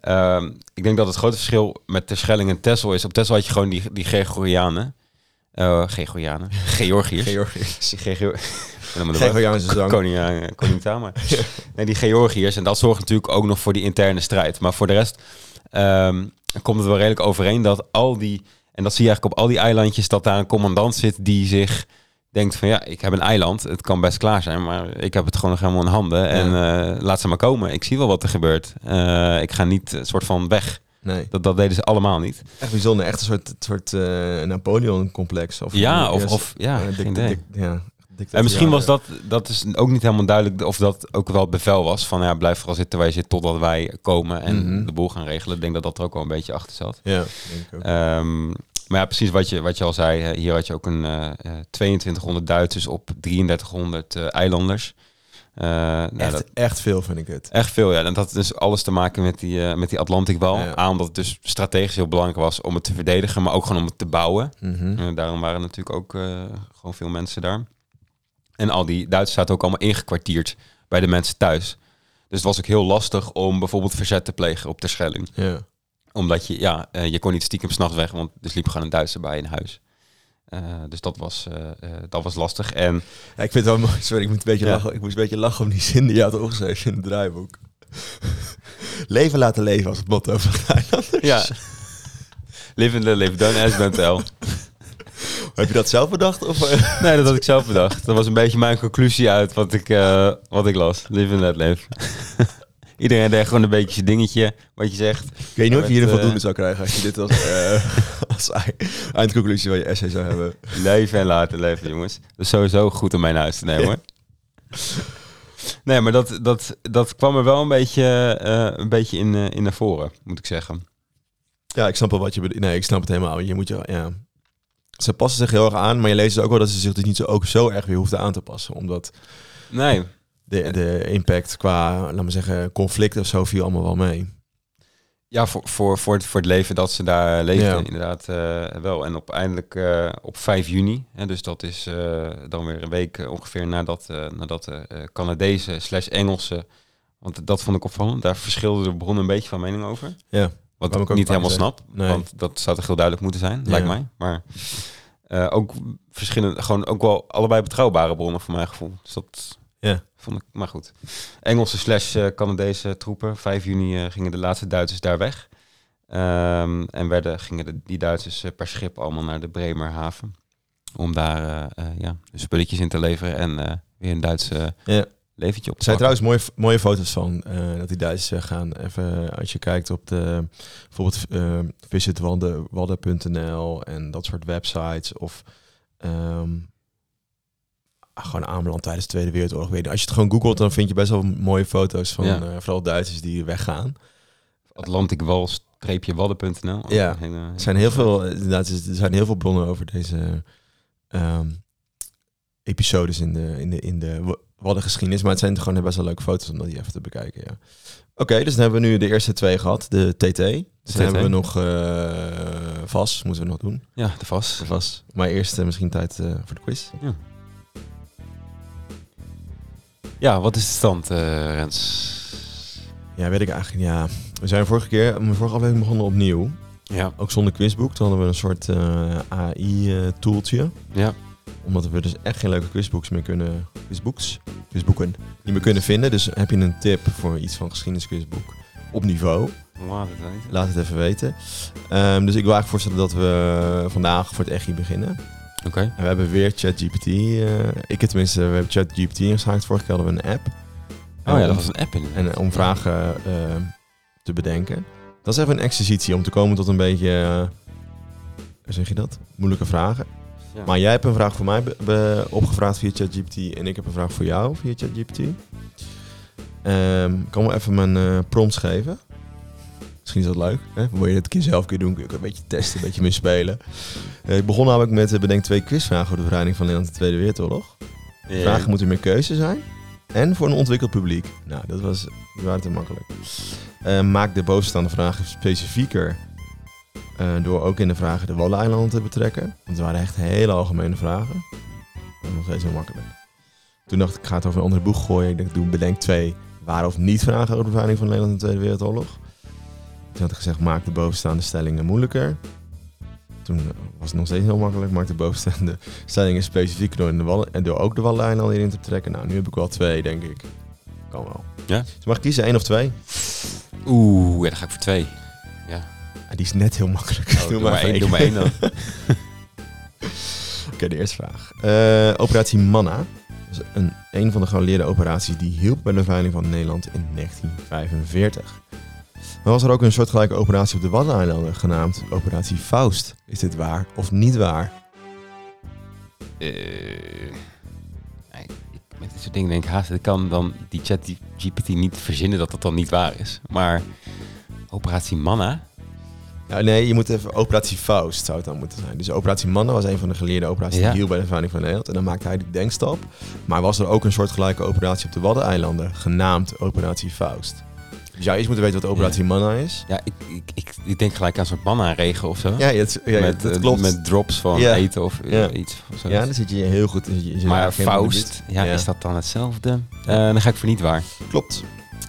ehm, ik denk dat het grote verschil met Terschelling en Texel is. Op Texel had je gewoon die, die Gregorianen. Gregorianen. *laughs* Georgiërs. Georgiërs. Die Gregoriaanse zang. *laughs* Koning, eh, koning Tamar. Nee, die Georgiërs. En dat zorgt natuurlijk ook nog voor die interne strijd. Maar voor de rest ehm, komt het wel redelijk overeen dat al die... En dat zie je eigenlijk op al die eilandjes, dat daar een commandant zit die zich denkt van ja, ik heb een eiland, het kan best klaar zijn, maar ik heb het gewoon nog helemaal in handen en eh, laat ze maar komen. Ik zie wel wat er gebeurt. Eh, ik ga niet een soort van weg. Nee. Dat, dat deden ze allemaal niet. Echt bijzonder. Echt een soort, soort Napoleon-complex. Of, Ja, of, of ja, dik- dik- ja, En misschien was dat, dat is ook niet helemaal duidelijk of dat ook wel het bevel was van ja, blijf vooral zitten waar je zit totdat wij komen en Mhm. de boel gaan regelen. Ik denk dat dat er ook wel een beetje achter zat. Ja, denk ik ook. Ehm, maar ja, precies wat je, wat je al zei. Hier had je ook een eh, eh, 2200 Duitsers op 3300 eh, eilanders. Eh, nou, echt, dat, echt veel vind ik het. echt veel, ja. En dat had dus alles te maken met die, eh, met die Atlantikwal. Ja. A, omdat het dus strategisch heel belangrijk was om het te verdedigen, maar ook gewoon om het te bouwen. Mhm. Eh, daarom waren natuurlijk ook eh, gewoon veel mensen daar. En al die Duitsers zaten ook allemaal ingekwartierd bij de mensen thuis. Dus het was ook heel lastig om bijvoorbeeld verzet te plegen op de Schelling. Ja. Omdat je, ja, eh, je kon niet stiekem s'nachts weg, want er liep gewoon een Duitser bij in huis. Eh, dus dat was, eh, dat was lastig. En Ja, ik vind het wel mooi. *laughs* Sorry, ik moet een beetje Ja. lachen. Ik moest een beetje lachen om die zin die je had opgeschreven in het draaiboek. *laughs* leven laten leven als het motto van ja, live and let live, don't ask, don't tell. Heb je dat zelf bedacht? Of, eh? *laughs* Nee, dat had ik zelf bedacht. Dat was een beetje mijn conclusie uit wat ik, eh, wat ik las. Live and let live. *laughs* Iedereen deed gewoon een beetje zijn dingetje, wat je zegt. ik weet niet of je hier een eh, voldoende zou krijgen als je dit als, *laughs* als ei- eindconclusie van je essay zou hebben. Leven en laten leven, jongens. Dat is sowieso goed om mijn huis te nemen, hoor. Nee, maar dat, dat, dat kwam er wel een beetje, een beetje in, in naar voren, moet ik zeggen. Ja, ik snap wel wat je bedoelt. Nee, ik snap het helemaal. Je moet je, ja. Ze passen zich heel erg aan, maar je leest dus ook wel dat ze zich dus niet zo, ook zo erg weer hoefden aan te passen. Omdat Nee, de, de impact qua, laten we zeggen, conflict of zo viel allemaal wel mee. ja, voor, voor, voor, het, voor het leven dat ze daar leefden, Ja. inderdaad eh, wel. En op, eindelijk eh, op 5 juni, hè, dus dat is eh, dan weer een week ongeveer nadat, nadat de Canadezen slash Engelsen, want dat vond ik opvallend, daar verschilden de bronnen een beetje van mening over. Ja. Wat ik niet helemaal snap, Nee. want dat zou toch heel duidelijk moeten zijn, lijkt mij. Maar Eh, ook verschillende, gewoon ook wel allebei betrouwbare bronnen voor mijn gevoel. Dus dat Ja. vond ik, maar goed. Engelse slash eh, Canadese troepen. 5 juni eh, gingen de laatste Duitsers daar weg. Ehm, en werden, gingen de, die Duitsers per schip allemaal naar de Bremerhaven. Om daar ja, spulletjes in te leveren en weer een Duitse Ja. Leventje op Er zijn trouwens mooie, mooie foto's van eh, dat die Duitsers eh, gaan. Even als je kijkt op de bijvoorbeeld eh visitwadden.nl en dat soort websites of ehm, ah, gewoon Ameland tijdens de Tweede Wereldoorlog. Weet je, Als je het gewoon googelt, dan vind je best wel mooie foto's van Ja. eh, vooral Duitsers die weggaan. Atlanticwal-wadden.nl. Ja. Hele- Er zijn heel veel, inderdaad, er zijn heel veel bronnen over deze ehm, episodes in de, in de, in de Waddengeschiedenis. Maar het zijn gewoon best wel leuke foto's om dat die even te bekijken. Ja. Oké, dus dan hebben we nu de eerste twee gehad. De TT. Dus dan hebben we nog eh VAS, moeten we nog doen. Ja, de VAS. De VAS. Maar eerst eh, misschien tijd eh, voor de quiz. Ja, wat is de stand, Rens? Ja, weet ik eigenlijk. Ja, we zijn vorige keer, mijn vorige aflevering begonnen opnieuw. Ja. Ook zonder quizboek. Toen hadden we een soort AI-tooltje. Ja. Omdat we dus echt geen leuke quizboeks meer kunnen... Quizboeks? Quizboeken. Niet meer kunnen vinden. Dus heb je een tip voor iets van geschiedenisquizboek op niveau? Laat het weten. Laat het even weten. Ehm, dus ik wil eigenlijk voorstellen dat we vandaag voor het EGI beginnen. Oké. En we hebben weer ChatGPT. eh ik het tenminste, we hebben ChatGPT ingeschakeld. Vorige keer hadden we een app. Oh ja, dat was een app in. En om vragen eh, te bedenken. Dat is even een exercitie om te komen tot een beetje... eh, hoe zeg je dat? Moeilijke vragen. Ja. Maar jij hebt een vraag voor mij opgevraagd via ChatGPT en ik heb een vraag voor jou via ChatGPT. Ik kan wel even mijn eh, prompts geven. Misschien is dat leuk. Hè? Wil je het een keer zelf keer doen, kun je ook een beetje testen, een beetje mee spelen. Eh, ik begon namelijk met uh, bedenk twee quizvragen over de bevrijding van Nederland in de Tweede Wereldoorlog. Ja. Vragen moeten meer keuze zijn. En voor een ontwikkeld publiek. Nou, dat was, waren te makkelijk. Eh, maak de bovenstaande vragen specifieker. Eh, door ook in de vragen de Waddeneilanden te betrekken. Want het waren echt hele algemene vragen. Was nog steeds heel makkelijk. Toen dacht ik, ik ga het over een andere boeg gooien. Ik dacht, doe bedenk twee waar of niet vragen over de bevrijding van Nederland in de Tweede Wereldoorlog. Toen had ik gezegd, maak de bovenstaande stellingen moeilijker. Toen was het nog steeds heel makkelijk. Maak de bovenstaande stellingen specifiek door, in de Wallen, en door ook de Waddeneilanden hierin te betrekken. Nou, nu heb ik wel twee, denk ik. Kan wel. Ja? Dus mag ik kiezen, één of twee? Oeh, ja, dan ga ik voor twee. Ah, die is net heel makkelijk. Oh, *laughs* doe, maar één, doe maar één dan. *laughs* Oké, de eerste vraag. Eh, operatie Manna. Is een, een van de geallieerde operaties die hielp bij de bevrijding van Nederland in 1945. Maar was er ook een soortgelijke operatie op de Waddeneilanden genaamd Operatie Faust. Is dit waar of niet waar? Ik, met dit soort dingen denk ik haast, ik kan dan die chat GPT niet verzinnen dat dat dan niet waar is. Maar Operatie Manna? Ja, nee, je moet even Operatie Faust zou het dan moeten zijn. Dus Operatie Manna was een van de geleerde operaties Ja. die hielp bij de bevrijding van Nederland. En dan maakte hij de denkstap. Maar was er ook een soortgelijke operatie op de Waddeneilanden genaamd Operatie Faust. Dus zou eerst moeten weten wat Operatie Manna is. Ja, ik, ik, ik, ik denk gelijk aan soort manna-regen of zo. Ja, het, ja met, dat eh, klopt. met drops van Ja. eten of eh, Ja. iets. Of zo. Ja, dan zit je heel goed. je- je maar in Faust, ja, is dat dan hetzelfde? Eh, dan ga ik voor niet waar. Klopt.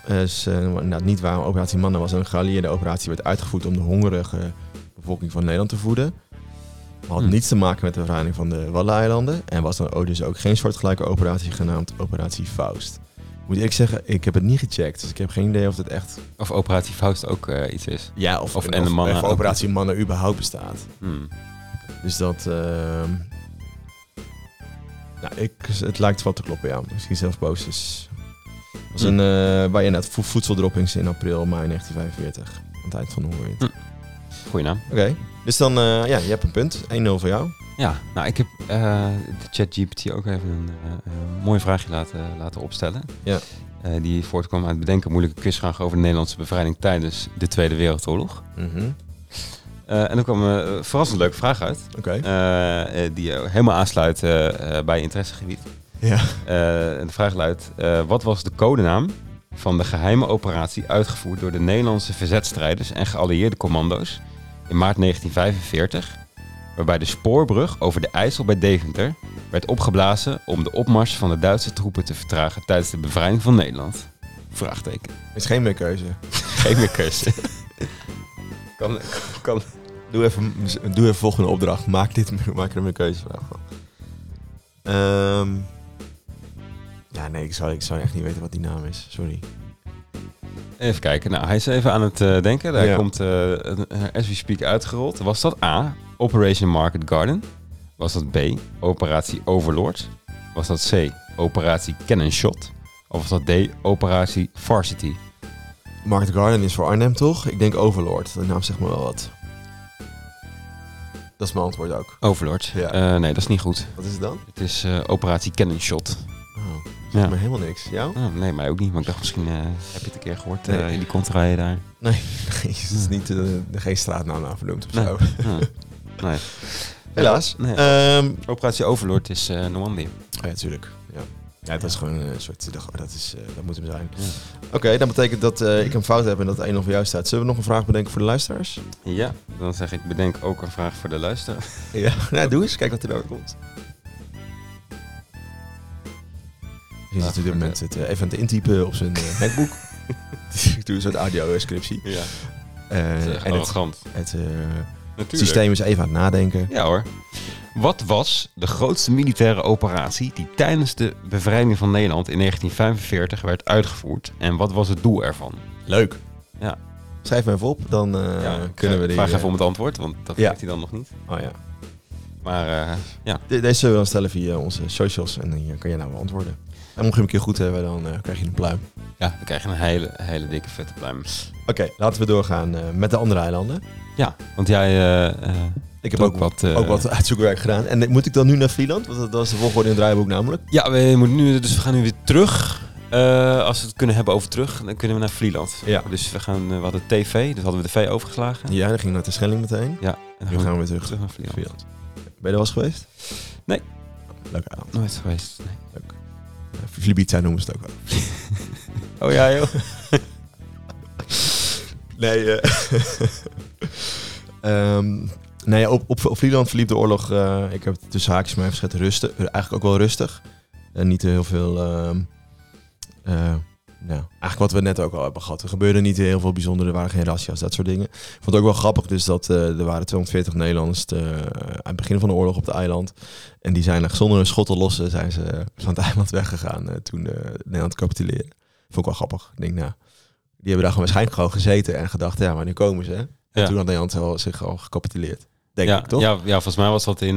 Dus eh, inderdaad niet waar. Operatie Manna was een geallieerde operatie. werd uitgevoerd om de hongerige bevolking van Nederland te voeden. Had Hm. niets te maken met de bevrijding van de Waddeneilanden. En was dan ook dus ook geen soortgelijke operatie genaamd Operatie Faust. Moet ik zeggen, ik heb het niet gecheckt. Dus ik heb geen idee of het echt... Of Operatie Faust ook eh, iets is. Ja, of, Of en of ook. Operatie Manna überhaupt bestaat. Hmm. Dus dat... ehm, nou, ik, het lijkt wel te kloppen, ja. Misschien zelfs posters. Was Hm. een... eh waar je net vo voedseldroppings in april, mei 1945. Aan het eind van de hongerwinter. Goeie naam. Oké, dus dan... eh, ja, je hebt een punt. 1-0 voor jou. Ja, nou, ik heb eh, de ChatGPT ook even een mooi vraagje laten, laten opstellen. Ja. Die voortkwam uit het bedenken moeilijke quizvragen over de Nederlandse bevrijding tijdens de Tweede Wereldoorlog. Mhm. En er kwam een verrassend leuke vraag uit, Oké. eh, die helemaal aansluit bij je interessegebied. Ja. Eh, en de vraag luidt, eh, wat was de codenaam van de geheime operatie uitgevoerd door de Nederlandse verzetstrijders en geallieerde commando's in maart 1945, waarbij de spoorbrug over de IJssel bij Deventer werd opgeblazen om de opmars van de Duitse troepen te vertragen tijdens de bevrijding van Nederland? Vraagteken. Is geen meer keuze. *laughs* Geen meer keuze. *laughs* kan, kan, Doe even, doe even volgende opdracht. Maak, dit, maak er een keuzevraag van. Ehm, ja, nee, ik zou, ik zou echt niet weten wat die naam is. Sorry. Even kijken. Nou, hij is even aan het eh, denken. Daar Ja. komt eh, een- een as we speak uitgerold. Was dat A, Operation Market Garden? Was dat B, Operatie Overlord? Was dat C, Operatie Cannon Shot? Of was dat D, Operatie Varsity? Market Garden is voor Arnhem, toch? Ik denk Overlord. De naam zegt me wel wat. Dat is mijn antwoord ook. Overlord? Ja. Eh, nee, dat is niet goed. Wat is het dan? Het is eh, Operatie Cannon Shot. Oh, Ja. me helemaal niks. Jou? Oh, nee, mij ook niet. Maar ik dacht misschien eh, heb je het een keer gehoord Nee. eh, in die contraien daar. *laughs* Nee, het is niet, eh, geen straatnaam naar vernoemd of Nee. zo. *laughs* Nee. Helaas. Nee. Ehm, Operatie Overlord is Normandië. oh ja, tuurlijk. Ja. Ja, dat is gewoon een soort... Dat, is, dat moet hem zijn. Ja. Oké, dat betekent dat ik een fout heb en dat één of jou staat. Zullen we nog een vraag bedenken voor de luisteraars? Ja, dan zeg ik bedenk ook een vraag voor de luisteraar. Ja, *laughs* nou, doe eens. Kijk wat er nou komt. Je zit op dit moment eh, even aan het intypen op zijn eh, MacBook. *laughs* ik doe een soort audio-scriptie. Ja, Eh, en het, arrogant. het Natuurlijk. systeem is even aan het nadenken. Ja hoor. Wat was de grootste militaire operatie die tijdens de bevrijding van Nederland in 1945 werd uitgevoerd? En wat was het doel ervan? Leuk. Ja. Schrijf me even op, dan kunnen we die... Vraag even om het antwoord, want dat Ja. weet hij dan nog niet. Oh ja. Maar ja, De- deze zullen we dan stellen via onze socials en dan kan je nou beantwoorden. En mocht je hem een keer goed hebben, dan eh, krijg je een pluim. ja dan krijg je een hele, hele dikke vette pluim. Oké, laten we doorgaan eh, met de andere eilanden. Ja, want jij eh, Ik heb ook, wat... ook wat uitzoekwerk gedaan. En moet ik dan nu naar Vlieland? Want dat, is de volgorde in het draaiboek namelijk. Ja, we moeten nu, dus we gaan nu weer terug. Als we het kunnen hebben over terug, dan kunnen we naar Vlieland. Ja. Dus we gaan, we hadden TV, dus hadden we de V overgeslagen. Ja, dan ging naar de Schelling meteen. Ja, en dan nu gaan we we weer terug. terug naar Vlieland. Vlieland. Ben je er wel eens geweest? Nee. Leuk eiland. Nooit geweest. Nee. Leuk. Ja, Flibiza noemen ze het ook wel. *laughs* Oh ja, joh. *laughs* Nee, eh *laughs* ehm, nee op, op, op Vlieland verliep de oorlog, eh, ik heb het tussen haakjes maar even gezet, rustig. Eigenlijk ook wel rustig. En niet heel veel, eh, nou, eigenlijk wat we net ook al hebben gehad. Er gebeurde niet heel veel bijzondere, er waren geen razzia's, dat soort dingen. Ik vond het ook wel grappig dus dat eh, er waren 240 Nederlanders eh, aan het begin van de oorlog op het eiland. En die zijn zonder een schot te lossen, zijn ze van het *laughs* eiland weggegaan eh, toen eh, Nederland capituleerde. Vond ik wel grappig. Ik denk, nou, die hebben daar gewoon waarschijnlijk gewoon gezeten en gedacht, ja, wanneer komen ze? hè? En Ja. toen had Nederland zich al gecapituleerd. Denk ja, ik, toch? Ja, ja, volgens mij was dat in,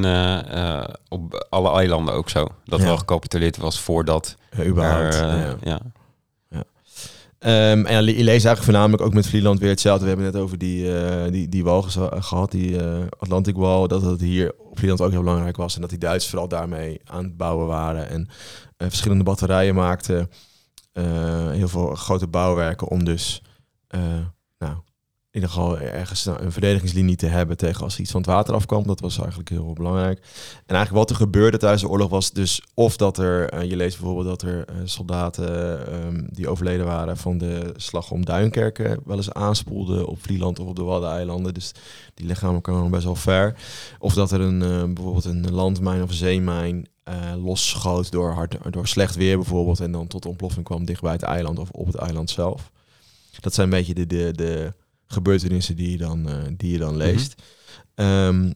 op alle eilanden ook zo. Dat Ja. wel gecapituleerd was voordat Ja, überhaupt. er, ja. Ehm, en je leest eigenlijk voornamelijk ook met Vlieland weer hetzelfde. We hebben net over die, eh, die, die wal geza- gehad, die eh, Atlantic Wall. Dat het hier op Vlieland ook heel belangrijk was. En dat die Duitsers vooral daarmee aan het bouwen waren. En eh, verschillende batterijen maakten. eh, heel veel grote bouwwerken om dus... eh, nou, ieder geval ergens een verdedigingslinie te hebben tegen als er iets van het water afkwam. Dat was eigenlijk heel belangrijk. En eigenlijk wat er gebeurde tijdens de oorlog was dus of dat er, eh, je leest bijvoorbeeld dat er eh, soldaten ehm, die overleden waren van de slag om Duinkerken wel eens aanspoelden op Vlieland of op de Waddeneilanden. Dus die lichamen kwamen best wel ver. Of dat er een, eh, bijvoorbeeld een landmijn of een zeemijn eh losschoot door, hard, door slecht weer bijvoorbeeld en dan tot ontploffing kwam dicht bij het eiland of op het eiland zelf. Dat zijn een beetje de, de, de gebeurtenissen die je dan, eh, die je dan leest. Ehm,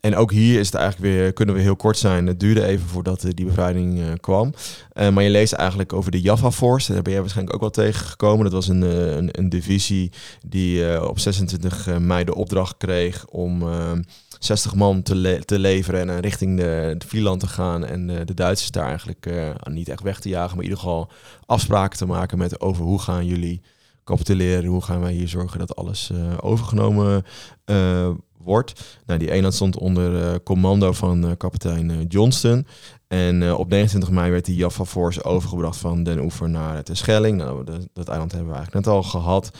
en ook hier is het eigenlijk weer, kunnen we heel kort zijn. Het duurde even voordat eh, die bevrijding eh, kwam. Maar je leest eigenlijk over de Java Force. Daar ben jij waarschijnlijk ook wel tegengekomen. Dat was een, een, een divisie die op 26 mei de opdracht kreeg om eh, 60 man te, le- te leveren en richting de, de Vlieland te gaan. En de Duitsers daar eigenlijk niet echt weg te jagen, maar in ieder geval afspraken te maken met over hoe gaan jullie capituleren. Hoe gaan wij hier zorgen dat alles eh, overgenomen eh, wordt. Nou, die eenheid stond onder eh, commando van kapitein Johnston. En op 29 mei werd die Jaffa Force overgebracht van Den Oever naar het Schelling. Nou, dat, dat eiland hebben we eigenlijk net al gehad.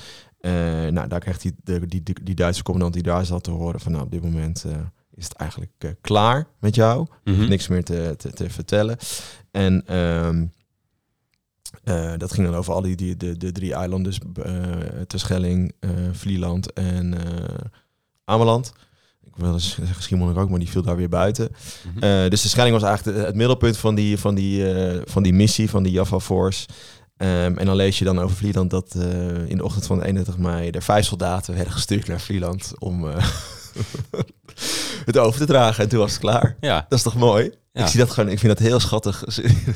Eh, nou, daar krijgt die, de, die, die, die Duitse commandant die daar zat te horen van... nou, op dit moment is het eigenlijk klaar met jou. Mhm. Niks meer te, te, te vertellen. En ehm, eh, dat ging dan over al die, die de, de drie eilanden, dus eh Terschelling, eh Vlieland en Ameland. Ik wil eens zeggen Schiermonnikoog, maar die viel daar weer buiten. Mhm. Dus de Schelling was eigenlijk de- het middelpunt van die, van die, van die missie, van die Jaffa Force. Ehm, en dan lees je dan over Vlieland dat in de ochtend van 31 mei er vijf soldaten werden gestuurd naar Vlieland om, *laughs* het over te dragen. En toen was het klaar. Ja, Dat is toch mooi? Ja. Ik zie dat gewoon, ik vind dat heel schattig. *laughs* Ik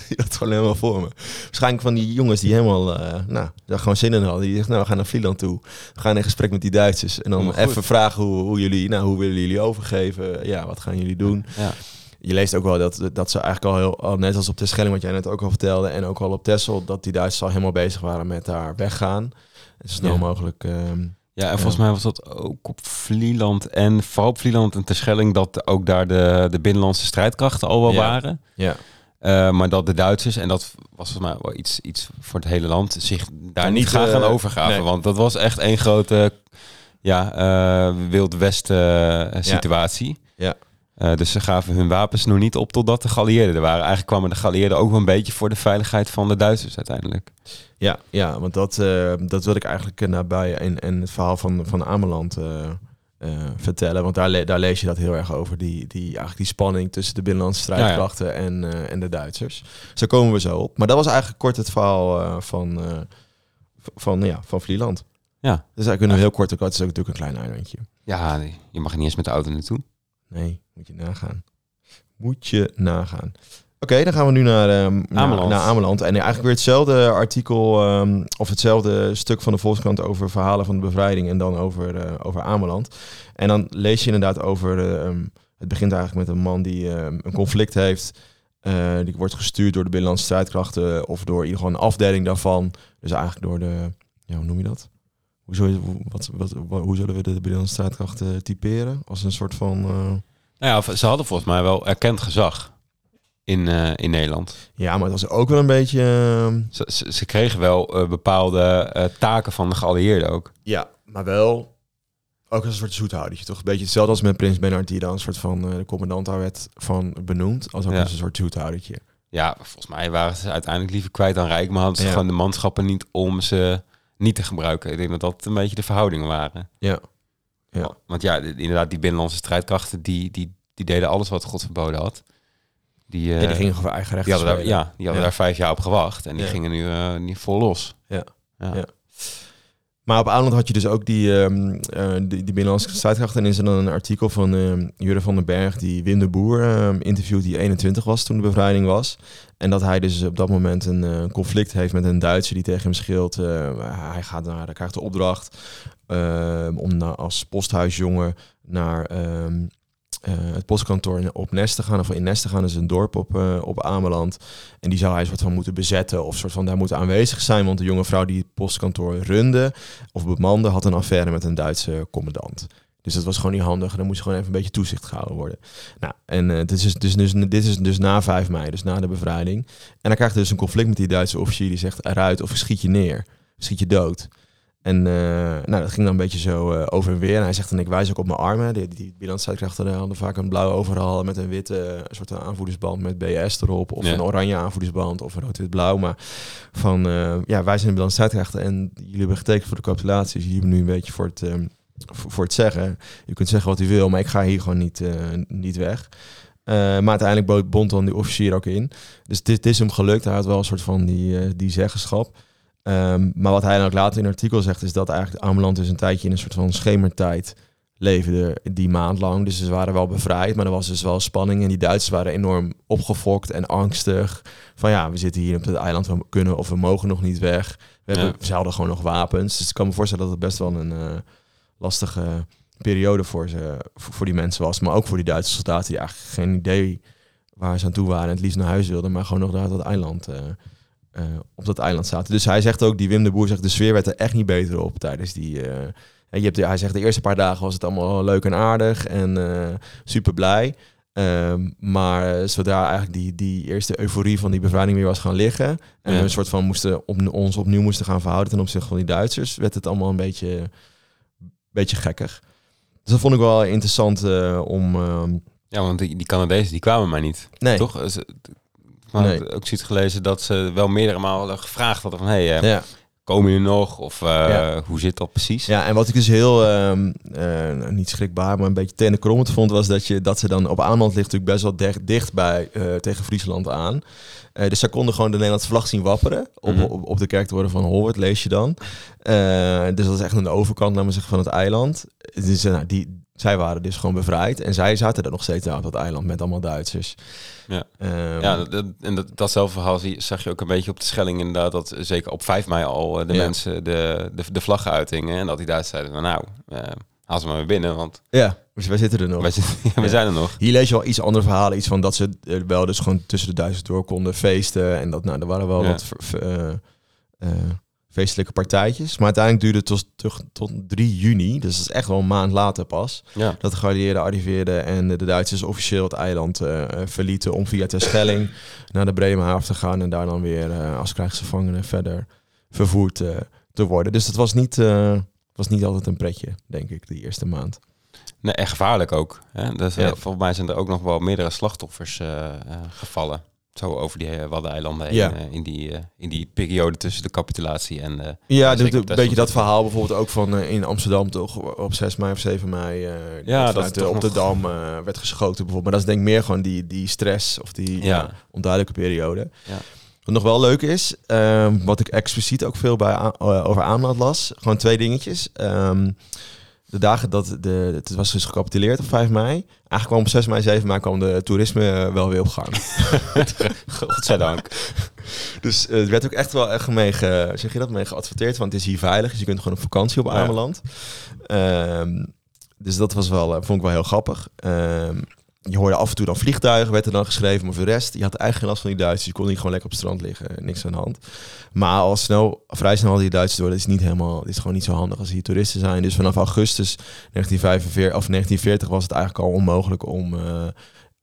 zie dat gewoon helemaal voor me. Waarschijnlijk van die jongens die helemaal, eh, nou, daar gewoon zin in hadden. Die zegt, nou, we gaan naar Vlieland toe. We gaan in gesprek met die Duitsers. En dan even vragen hoe, hoe jullie, nou, hoe willen jullie overgeven? Ja, wat gaan jullie doen? ja. Je leest ook wel dat, dat ze eigenlijk al heel, al net als op de Schelling, wat jij net ook al vertelde, en ook al op Texel, dat die Duitsers al helemaal bezig waren met daar weggaan. Zo snel Ja. mogelijk. ehm, Ja, en volgens mij was dat ook op Vlieland en vooral op Vlieland en Terschelling dat ook daar de, de binnenlandse strijdkrachten al wel Ja. waren. ja. Eh, maar dat de Duitsers, en dat was volgens mij wel iets, iets voor het hele land, zich daar niet niet, gaan eh, overgaven. nee. Want dat was echt één grote ja, eh Wild West eh, situatie. Ja. Eh, dus ze gaven hun wapens nog niet op totdat de geallieerden er waren. Eigenlijk kwamen de geallieerden ook wel een beetje voor de veiligheid van de Duitsers uiteindelijk. Ja, ja, want dat, eh, dat wil ik eigenlijk eh, nabij in, in het verhaal van, van Ameland vertellen. Want daar, le- daar lees je dat heel erg over. Die, die, eigenlijk die spanning tussen de binnenlandse strijdkrachten En, en de Duitsers. Zo komen we zo op. Maar dat was eigenlijk kort het verhaal van, van, ja, van Vlieland. Ja. Dus daar kunnen we heel kort ook. Het is ook natuurlijk een klein eilandje. Ja, je mag niet eens met de auto naartoe. Nee, moet je nagaan. Moet je nagaan. Oké, dan gaan we nu naar, ehm, Ameland. naar Ameland. En eigenlijk weer hetzelfde artikel, ehm, of hetzelfde stuk van de Volkskrant over verhalen van de bevrijding en dan over, eh, over Ameland. En dan lees je inderdaad over, eh, ehm, het begint eigenlijk met een man die een conflict heeft. eh, die wordt gestuurd door de binnenlandse strijdkrachten of door in ieder geval een afdeling daarvan. Dus eigenlijk door de, ja, hoe noem je dat? Hoe, hoe- wat, wat, wat- hoe zullen we de binnenlandse strijdkrachten typeren? Als een soort van... Nou ja, ze hadden volgens mij wel erkend gezag in, eh, in Nederland. Ja, maar het was ook wel een beetje... ehm, Ze, ze, ze kregen wel eh, bepaalde eh, taken van de geallieerden ook. ja, maar wel ook als een soort zoethoudertje, toch? Een beetje hetzelfde als met Prins Bernhard, die dan een soort van de commandant daar werd van benoemd. Als ook Ja. als een soort zoethoudertje. Ja, volgens mij waren ze uiteindelijk liever kwijt dan rijk, maar hadden ze Ja. gewoon de manschappen niet om ze niet te gebruiken. Ik denk dat dat een beetje de verhoudingen waren. Ja. Ja. Want ja, de- inderdaad, die binnenlandse strijdkrachten, die, die, die deden alles wat God verboden had. Die, eh, ja, die gingen gewoon eigen recht die hadden, daar, ja, die hadden Ja. daar vijf jaar op gewacht en die Ja. gingen nu eh, niet vol los. Ja. Ja. Maar op Ameland had je dus ook die, eh, die, die binnenlandse strijdkrachten. En is er dan een artikel van ehm Jurre van den Berg, die Wim de Boer ehm, interviewt, die 21 was toen de bevrijding was. En dat hij dus op dat moment een eh, conflict heeft met een Duitser die tegen hem scheelt. Eh, hij gaat naar, krijgt de opdracht om na, als posthuisjongen naar het postkantoor op Nest te gaan, of in Nest te gaan, is een dorp op, eh, op Ameland. En die zou hij soort van moeten bezetten of soort van daar moeten aanwezig zijn, want de jonge vrouw die het postkantoor runde of bemande had een affaire met een Duitse commandant. Dus dat was gewoon niet handig. Dan moest gewoon even een beetje toezicht gehouden worden. Nou, en eh, dit, is dus, dus, dit is dus na 5 mei, dus na de bevrijding. En dan krijgt hij dus een conflict met die Duitse officier die zegt eruit of schiet je neer. Schiet je dood. En eh, nou, dat ging dan een beetje zo eh, over en weer. En hij zegt dan, ik wijs ook op mijn armen. Die, die binnenlandstrijdkrachten hadden vaak een blauwe overal met een witte eh, soort aanvoerdersband met BS erop. Of Ja. een oranje aanvoerdersband of een rood-wit-blauw. Maar van, ja, wij zijn de binnenlandstrijdkrachten en jullie hebben getekend voor de capitulatie. Dus jullie hebben nu een beetje voor het, ehm, voor, het zeggen. Je kunt zeggen wat u wil, maar ik ga hier gewoon niet, niet weg. Maar uiteindelijk bo- bond dan die officier ook in. Dus dit, dit is hem gelukt. Hij had wel een soort van die, die zeggenschap. Ehm, maar wat hij dan ook later in het artikel zegt, is dat eigenlijk Ameland dus een tijdje in een soort van schemertijd leefde die maand lang. Dus ze waren wel bevrijd, maar er was dus wel spanning. En die Duitsers waren enorm opgefokt en angstig. Van ja, we zitten hier op het eiland, we kunnen of we mogen nog niet weg. We hebben, Ja. Ze hadden gewoon nog wapens. Dus ik kan me voorstellen dat het best wel een eh, lastige periode voor, ze, voor, die mensen was. Maar ook voor die Duitse soldaten die eigenlijk geen idee waar ze aan toe waren. En het liefst naar huis wilden, maar gewoon nog daar op dat eiland... eh, eh, op dat eiland zaten. Dus hij zegt ook, die Wim de Boer zegt, de sfeer werd er echt niet beter op tijdens die... en je hebt, hij zegt, de eerste paar dagen was het allemaal leuk en aardig en eh, super blij. Ehm, maar zodra eigenlijk die, die eerste euforie van die bevrijding weer was gaan liggen... en Ja. we een soort van moesten op, ons opnieuw moesten gaan verhouden ten opzichte van die Duitsers... werd het allemaal een beetje, beetje gekkig. Dus dat vond ik wel interessant om... ehm, Ja, want die, die Canadezen die kwamen maar niet. nee, Toch? Ze- Ik ook zoiets gelezen dat ze wel meerdere malen gevraagd hadden van... Hey, eh, ja. komen jullie nog? Of eh, Ja. hoe zit dat precies? Ja, en wat ik dus heel, ehm, eh, nou, niet schrikbaar, maar een beetje tenenkrommend vond, was dat, je, dat ze dan op Aanland ligt natuurlijk best wel dicht, dicht bij tegen Friesland aan. Dus zij konden gewoon de Nederlandse vlag zien wapperen. Op, Mhm. op, op de kerktoren van Holwert lees je dan. Dus dat is echt aan de overkant, laten we zeggen, van het eiland. Dus nou, die, zij waren dus gewoon bevrijd. En zij zaten er nog steeds aan op dat eiland met allemaal Duitsers. Ja. Ehm, Ja, dat, en dat, datzelfde verhaal zie, zag je ook een beetje op de Schelling inderdaad. Dat zeker op 5 mei al eh, de Ja. mensen de, de, de vlaggen uitingen. En dat die Duitsers zeiden, nou, eh, haal ze maar weer binnen, want ja, dus wij zitten er nog. wij, zitten- *laughs* we Ja. zijn er nog. Hier lees je wel iets andere verhalen. Iets van dat ze eh, wel dus gewoon tussen de Duitsers door konden feesten. En dat, nou, er waren wel wat eh, feestelijke partijtjes. Maar uiteindelijk duurde het tot, tot, tot 3 juni. Dus dat is echt wel een maand later pas. Ja. Dat de geallieerden arriveerden en de Duitsers officieel het eiland eh, verlieten. Om via Terschelling *laughs* naar de Bremenhaven te gaan. En daar dan weer eh, als krijgsgevangenen verder vervoerd eh, te worden. Dus dat was niet, eh, was niet altijd een pretje, denk ik, die eerste maand. Nee, echt gevaarlijk ook. Hè? Dus, eh, Ja. Volgens mij zijn er ook nog wel meerdere slachtoffers eh, eh, gevallen. Zo over die uh, Waddeneilanden heen, Ja. eh, in, die, eh, in die periode tussen de capitulatie en... eh, Ja, de, de- beetje dat verhaal bijvoorbeeld ook van eh, in Amsterdam toch op 6 mei of 7 mei. eh Ja, dat op de Dam eh, werd geschoten bijvoorbeeld. Maar dat is denk ik meer gewoon die, die stress of die Ja. onduidelijke periode. Ja. Wat nog wel leuk is, ehm, wat ik expliciet ook veel bij, eh, over Ameland las, gewoon twee dingetjes. Ehm, de dagen dat de, het was dus gecapituleerd op 5 mei. Eigenlijk kwam op 6 mei, 7 mei kwam de toerisme eh, wel weer op gang. *laughs* Godzijdank. Dus eh, het werd ook echt wel echt mee, ge, zeg je dat, mee geadverteerd, want het is hier veilig, dus je kunt gewoon op vakantie op Ja. Ameland. Ehm, dus dat was wel, eh, vond ik wel heel grappig. Ehm, je hoorde af en toe dan vliegtuigen, werd er dan geschreven, maar voor de rest, je had eigenlijk geen last van die Duitsers. Je kon niet gewoon lekker op het strand liggen, niks aan de hand. Maar al snel, vrij snel hadden die Duitsers door, dat is niet helemaal, dit is gewoon niet zo handig als hier toeristen zijn. Dus vanaf augustus 1945 of 1940 was het eigenlijk al onmogelijk om, eh,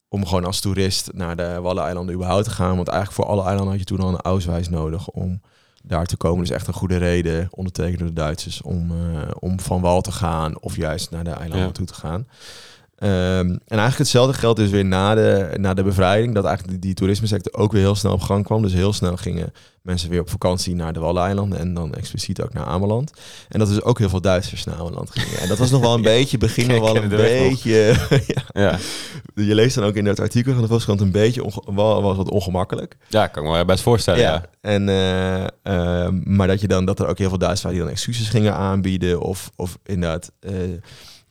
om gewoon als toerist naar de Waddeneilanden überhaupt te gaan. Want eigenlijk voor alle eilanden had je toen al een auswijs nodig om daar te komen. Dus echt een goede reden, ondertekend door de Duitsers, om, eh, om van wal te gaan of juist naar de eilanden Ja. toe te gaan. Ehm, en eigenlijk hetzelfde geldt dus weer na de, na de bevrijding. Dat eigenlijk die, die toerismesector ook weer heel snel op gang kwam. Dus heel snel gingen mensen weer op vakantie naar de Waddeneilanden. En dan expliciet ook naar Ameland. En dat is ook heel veel Duitsers naar Ameland gingen. En dat was nog wel een *laughs* beetje, begin nog wel een beetje... *laughs* ja, Ja. je leest dan ook in het artikel van de Volkskrant een beetje wel, was wat ongemakkelijk. ja, kan ik me best voorstellen. Ja. En, eh, eh, maar dat je dan dat er ook heel veel Duitsers waren die dan excuses gingen aanbieden of, of inderdaad eh,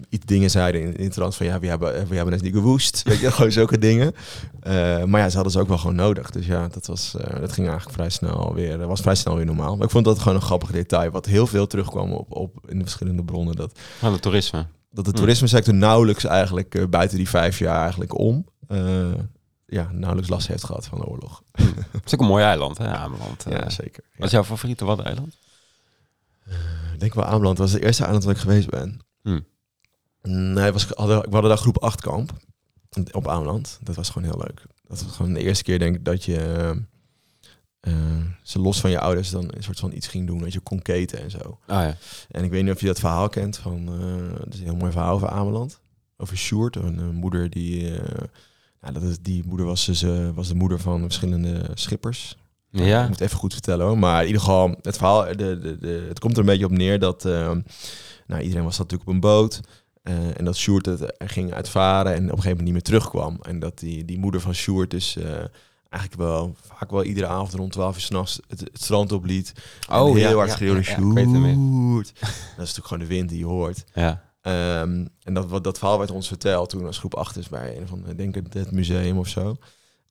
iets dingen zeiden in, in het trant van ja, we hebben, we hebben het niet gewoest. Weet je, *laughs* gewoon zulke dingen. Eh, maar ja, ze hadden ze ook wel gewoon nodig. Dus ja, dat, was, eh, dat ging eigenlijk vrij snel weer, dat was vrij snel weer normaal. Maar ik vond dat gewoon een grappig detail, wat heel veel terugkwam op, op in de verschillende bronnen. Dat, Van het toerisme. dat de Hm. toerismesector nauwelijks eigenlijk eh, buiten die vijf jaar eigenlijk om, eh, ja, nauwelijks last heeft gehad van de oorlog. Het is ook een mooi eiland, hè, Ameland. Ja, Eh, zeker. Wat is jouw favoriete Waddeneiland? Ik denk wel Ameland was het eerste eiland waar ik geweest ben. Hm. Nee, was, hadden, we hadden daar groep 8 kamp op Ameland. Dat was gewoon heel leuk. Dat was gewoon de eerste keer denk ik dat je eh, ze los van je ouders dan een soort van iets ging doen. Dat je kon keten en zo. Ah ja. En ik weet niet of je dat verhaal kent van, eh het is een heel mooi verhaal over Ameland. Over Sjoerd, een, eh, moeder die, nou, dat is, die moeder was, dus, eh, was de moeder van verschillende schippers. Ik Ja, moet het even goed vertellen hoor. Maar in ieder geval, het verhaal, de, de, de, het komt er een beetje op neer dat... nou, iedereen was natuurlijk op een boot. Eh, en dat Sjoerd het er ging uitvaren en op een gegeven moment niet meer terugkwam. En dat die, die moeder van Sjoerd dus eh, eigenlijk wel vaak wel iedere avond rond 12 uur s'nachts het, het strand opliet. Oh, en heel ja, hard ja, schreeuwde, ik. Sjoerd. *laughs* Dat is natuurlijk gewoon de wind die je hoort. ja. Ehm, en dat, wat- dat verhaal werd ons verteld toen als groep 8 is bij een van, ik denk het, het museum of zo.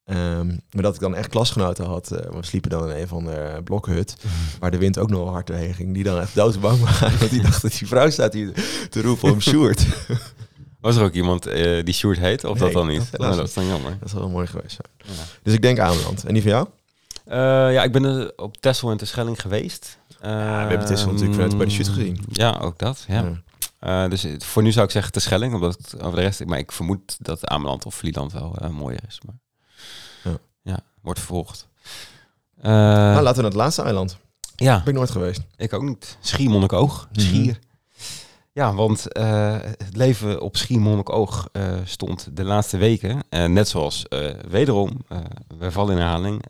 Ehm, maar dat ik dan echt klasgenoten had. eh, we sliepen dan in een van de blokhut, waar de wind ook nog hard doorheen ging. Die dan echt doodbang waren, *laughs* want die dachten, die vrouw staat hier te roepen om Sjoerd. *laughs* Was er ook iemand eh, die Sjoerd heet? Of Nee, dat dan dat niet? helaas Nou, dat is dan jammer. dat is wel mooi geweest. ja. Dus ik denk Ameland. En die van jou? Eh, ja, ik ben op Texel en Terschelling geweest. Ja, we hebben Texel natuurlijk vanuit bij de shoot gezien. Ja, ook dat. Ja. Eh, dus voor nu zou ik zeggen Terschelling, omdat het over de rest... Maar ik vermoed dat Ameland of Vlieland wel eh, mooier is. Maar wordt vervolgd. Eh, nou, laten we naar het laatste eiland. ja, Ben ik nooit geweest. ik ook niet. Schiermonnikoog. Mhm. Schier. Ja, want eh, het leven op Schiermonnikoog eh stond de laatste weken, net zoals wederom, we vallen in herhaling,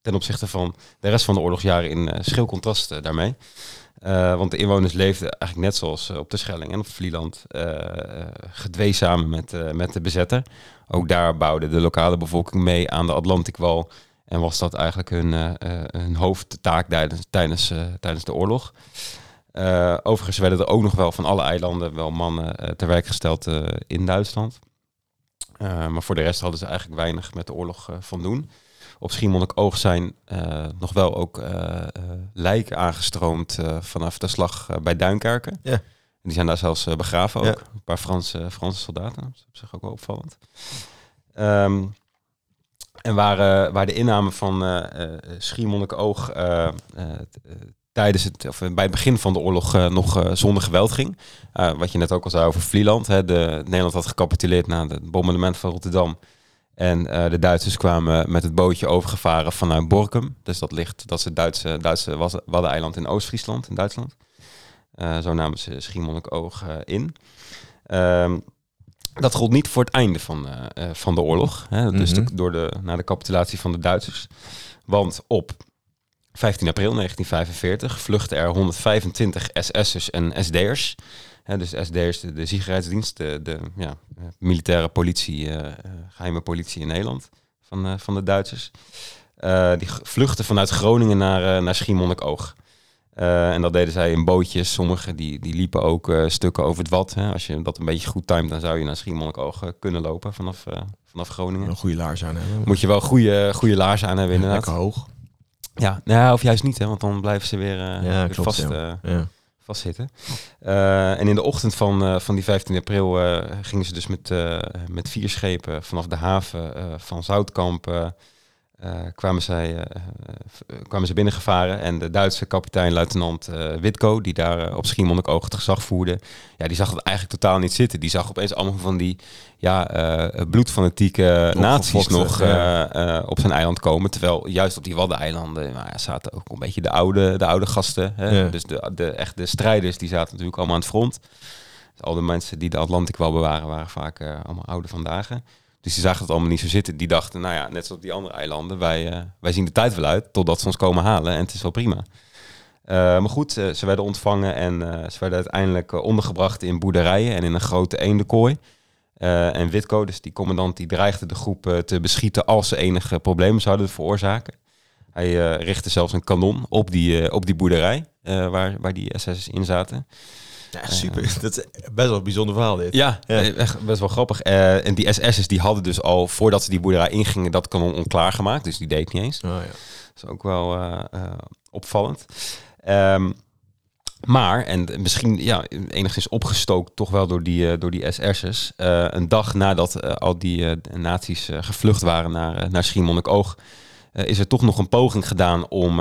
ten opzichte van de rest van de oorlogsjaren in schil contrast daarmee. Eh, want de inwoners leefden eigenlijk net zoals eh, op de Schelling en op Vlieland, eh, eh, gedwee samen met, met de bezetter. Ook daar bouwde de lokale bevolking mee aan de Atlantikwal en was dat eigenlijk hun, hun hoofdtaak tijdens, tijdens, tijdens de oorlog. Overigens werden er ook nog wel van alle eilanden wel mannen ter werk gesteld in Duitsland. Maar voor de rest hadden ze eigenlijk weinig met de oorlog van doen. Op Schiermonnikoog zijn eh, nog wel ook eh, eh, lijken aangestroomd vanaf de slag bij Duinkerken. Ja. En die zijn daar zelfs begraven ook. Ja. Een paar Franse, Franse soldaten. Dat is op zich ook wel opvallend. Ehm, en waar, waar de inname van eh, Schiermonnikoog tijdens het, of bij het begin van de oorlog nog zonder geweld ging. Wat je net ook al zei over Vlieland. Hè, de, Nederland had gecapituleerd na het bombardement van Rotterdam. En eh, de Duitsers kwamen met het bootje overgevaren vanuit Borkum. Dus dat ligt, dat is het Duitse, Duitse Wad- Waddeneiland in Oost-Friesland, in Duitsland. Eh, zo namen ze Schiermonnikoog eh in. Ehm, dat gold niet voor het einde van, van de oorlog. Hè, dus de- door de, na de capitulatie van de Duitsers. Want op 15 april 1945 vluchtten er 125 SS'ers en SD'ers. Dus de SD'ers, de, de Sicherheidsdienst, de, de ja, militaire politie, eh, eh, geheime politie in Nederland van, eh, van de Duitsers. Die vluchtten vanuit Groningen naar, naar Schiermonnikoog. En dat deden zij in bootjes. Sommigen die, die liepen ook stukken over het Wad. Hè. Als je dat een beetje goed timed, dan zou je naar Schiermonnikoog kunnen lopen vanaf, vanaf Groningen. Een goede laars aan hebben. Moet je wel goede, goede laarzen aan hebben inderdaad. Lekker hoog. Ja, nou, of juist niet, hè, want dan blijven ze weer, Ja, weer klopt, vast, ja. Ja. Vastzitten. Eh, en in de ochtend van, eh, van die 15 april eh, gingen ze dus met, met vier schepen vanaf de haven van Zoutkamp. Eh, kwamen, zij, eh, eh, kwamen ze binnengevaren en de Duitse kapitein luitenant Witko, die daar op Schiermonnikoog het gezag voerde, ja, die zag het eigenlijk totaal niet zitten. Die zag opeens allemaal van die ja, bloedfanatieke naties nog ja. op zijn eiland komen. Terwijl juist op die Waddeneilanden nou ja, zaten ook een beetje de oude, de oude gasten. Hè? Ja. Dus de, de, echt de strijders, die zaten natuurlijk allemaal aan het front. Dus al de mensen die de Atlantic wel bewaren, waren vaak allemaal oude vandaag. Dus die zagen het allemaal niet zo zitten. Die dachten, nou ja, net zoals die andere eilanden, wij, eh, wij zien de tijd wel uit totdat ze ons komen halen en het is wel prima. Eh, maar goed, eh, ze werden ontvangen en ze werden uiteindelijk ondergebracht in boerderijen en in een grote eendenkooi. En Witko, dus die commandant, die dreigde de groep te beschieten als ze enige problemen zouden veroorzaken. Hij richtte zelfs een kanon op die, op die boerderij waar, waar die SS'ers in zaten. Ja, super. *laughs* Dat is best wel een bijzonder verhaal dit. Ja, Ja. echt best wel grappig. Eh, en die SS'ers die hadden dus al, voordat ze die boerderij ingingen, dat kanon onklaargemaakt. Dus die deed niet eens. Oh, ja. Dat is ook wel eh, eh, opvallend. Ehm, maar, en misschien ja, enigszins opgestookt toch wel door die, door die SS'ers. een dag nadat al die nazi's eh, gevlucht waren naar, naar Schiermonnikoog... is er toch nog een poging gedaan om,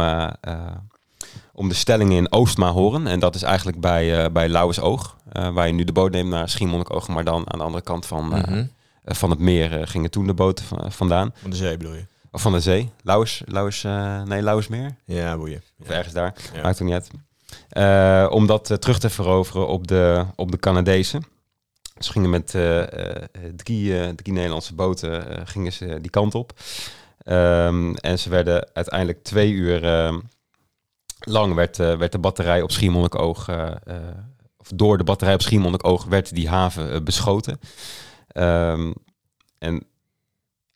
om de stellingen in Oostmahoren... en dat is eigenlijk bij, eh bij Lauwersoog... eh, waar je nu de boot neemt naar Schiermonnikoog... maar dan aan de andere kant van, eh, Mhm. van het meer eh, gingen toen de boten va- vandaan. Van de zee bedoel je? Of van de zee. Lauwers, Lauwers, eh, nee, Lauwersmeer. Ja, boeien. Of ergens daar. Ja. Maakt er niet uit. Eh, om dat terug te veroveren op de, op de Canadezen. Ze gingen met eh, eh, drie, eh, drie Nederlandse boten eh, gingen ze die kant op. Ehm, en ze werden uiteindelijk twee uur ehm, lang werd, eh, werd de batterij op Schiermonnikoog... eh, eh, of door de batterij op Schiermonnikoog werd die haven beschoten. Ehm, en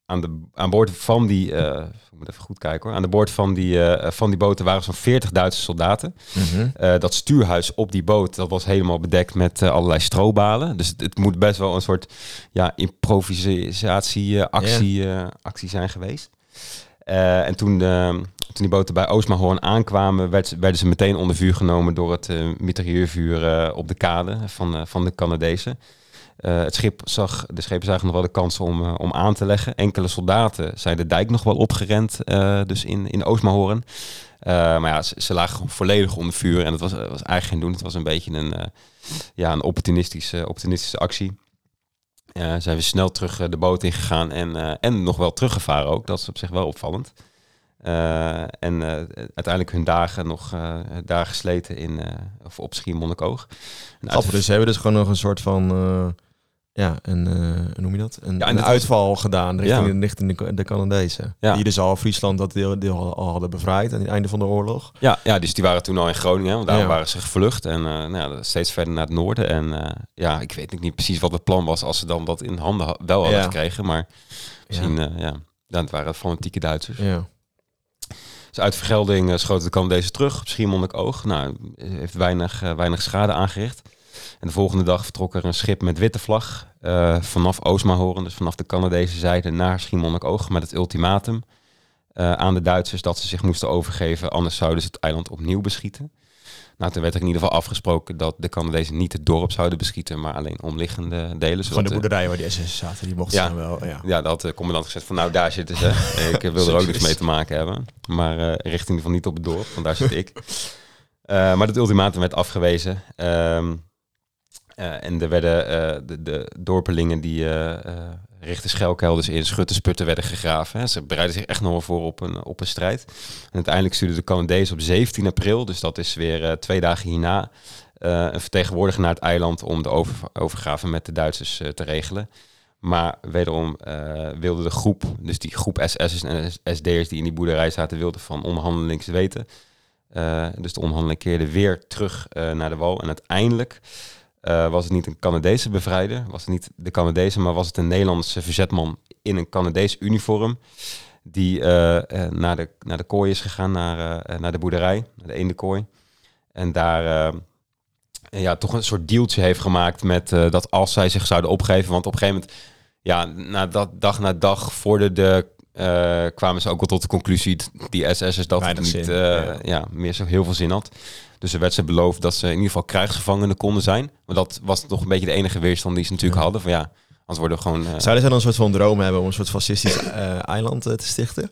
aan, de, aan boord van die... eh, ik moet even goed kijken hoor. Aan de boord van die, van die boten waren zo'n 40 Duitse soldaten. Mhm. Dat stuurhuis op die boot, dat was helemaal bedekt met allerlei strobalen. Dus het, het moet best wel een soort ja, improvisatie-actie eh, actie zijn geweest. En toen, eh, toen die boten bij Oostmahoorn aankwamen, werd, werden ze meteen onder vuur genomen door het uh, op de kade van, eh, van de Canadezen. Het schip zag, de schepen zagen nog wel de kans om, om aan te leggen. Enkele soldaten zijn de dijk nog wel opgerend, dus in, in Oostmahoorn. Eh, maar ja, ze, lagen volledig onder vuur en het was, was eigenlijk geen doen. Het was een beetje een, uh, ja, een opportunistische, opportunistische actie. Uh, zijn snel terug de boot ingegaan en, en nog wel teruggevaren ook. Dat is op zich wel opvallend. Uh, en uiteindelijk hun dagen nog daar gesleten in, of op Schiermonnikoog. Grappig, dus ze hebben dus gewoon nog een soort van ja, een, uh, hoe noem je dat? Een, ja, een uitval was... gedaan richting, Ja. richting de, de Canadezen. Ja. Die dus al Friesland dat deel, deel al hadden bevrijd aan het einde van de oorlog. Ja, ja dus die waren toen al in Groningen, want daarom Ja. waren ze gevlucht. En eh, nou ja, steeds verder naar het noorden. En eh, ja, ik weet niet precies wat het plan was als ze dan dat in handen ha- wel hadden gekregen. Maar misschien, ja, ja dan waren het fanatieke Duitsers. Ja. Dus uit vergelding uh, schoten de Canadezen terug op Schiermonnikoog. Nou, heeft weinig, uh, weinig schade aangericht. En de volgende dag vertrok er een schip met witte vlag uh, vanaf Oostmahoren, dus vanaf de Canadese zijde naar Schiermonnikoog met het ultimatum aan de Duitsers dat ze zich moesten overgeven, anders zouden ze het eiland opnieuw beschieten. Nou, toen werd er in ieder geval afgesproken dat de Canadezen niet het dorp zouden beschieten, maar alleen omliggende delen. Gewoon de boerderijen waar die SS zaten, die mochten ja, wel. Ja, ja dat de commandant gezegd van nou daar zitten ze. *laughs* ik wil er ook niks mee te maken hebben. Maar uh, richting van niet op het dorp, want daar zit ik. Uh, *laughs* maar het ultimatum werd afgewezen. Um, uh, en er werden de, de dorpelingen die richtte schelkelders in, schuttensputten werden gegraven. Ze bereiden zich echt nog wel voor op een, op een strijd. En uiteindelijk stuurde de Canadezen op 17 april, dus dat is weer uh, twee dagen hierna, uh, een vertegenwoordiger naar het eiland om de over, overgave met de Duitsers uh, te regelen. Maar wederom wilde de groep, dus die groep SS'ers en SD'ers die in die boerderij zaten, wilden van onderhandelings weten. dus de onderhandeling keerde weer terug naar de wal. En uiteindelijk uh, was het niet een Canadese bevrijder, was het niet de Canadese, maar was het een Nederlandse verzetman in een Canadees uniform. Die uh, uh, naar, de, naar de kooi is gegaan, naar, naar de boerderij, naar de eendenkooi. En daar ja, toch een soort dealtje heeft gemaakt met dat als zij zich zouden opgeven. Want op een gegeven moment, ja, na dat, dag na dag vorderde uh, kwamen ze ook wel tot de conclusie, die SS'ers, dat het niet uh, ja. meer zo heel veel zin had. Dus er werd ze beloofd dat ze in ieder geval krijgsgevangenen konden zijn. Maar dat was toch een beetje de enige weerstand die ze natuurlijk hadden. Van ja, anders worden we gewoon... Uh... Zouden ze dan een soort van droom hebben om een soort fascistisch eiland te stichten?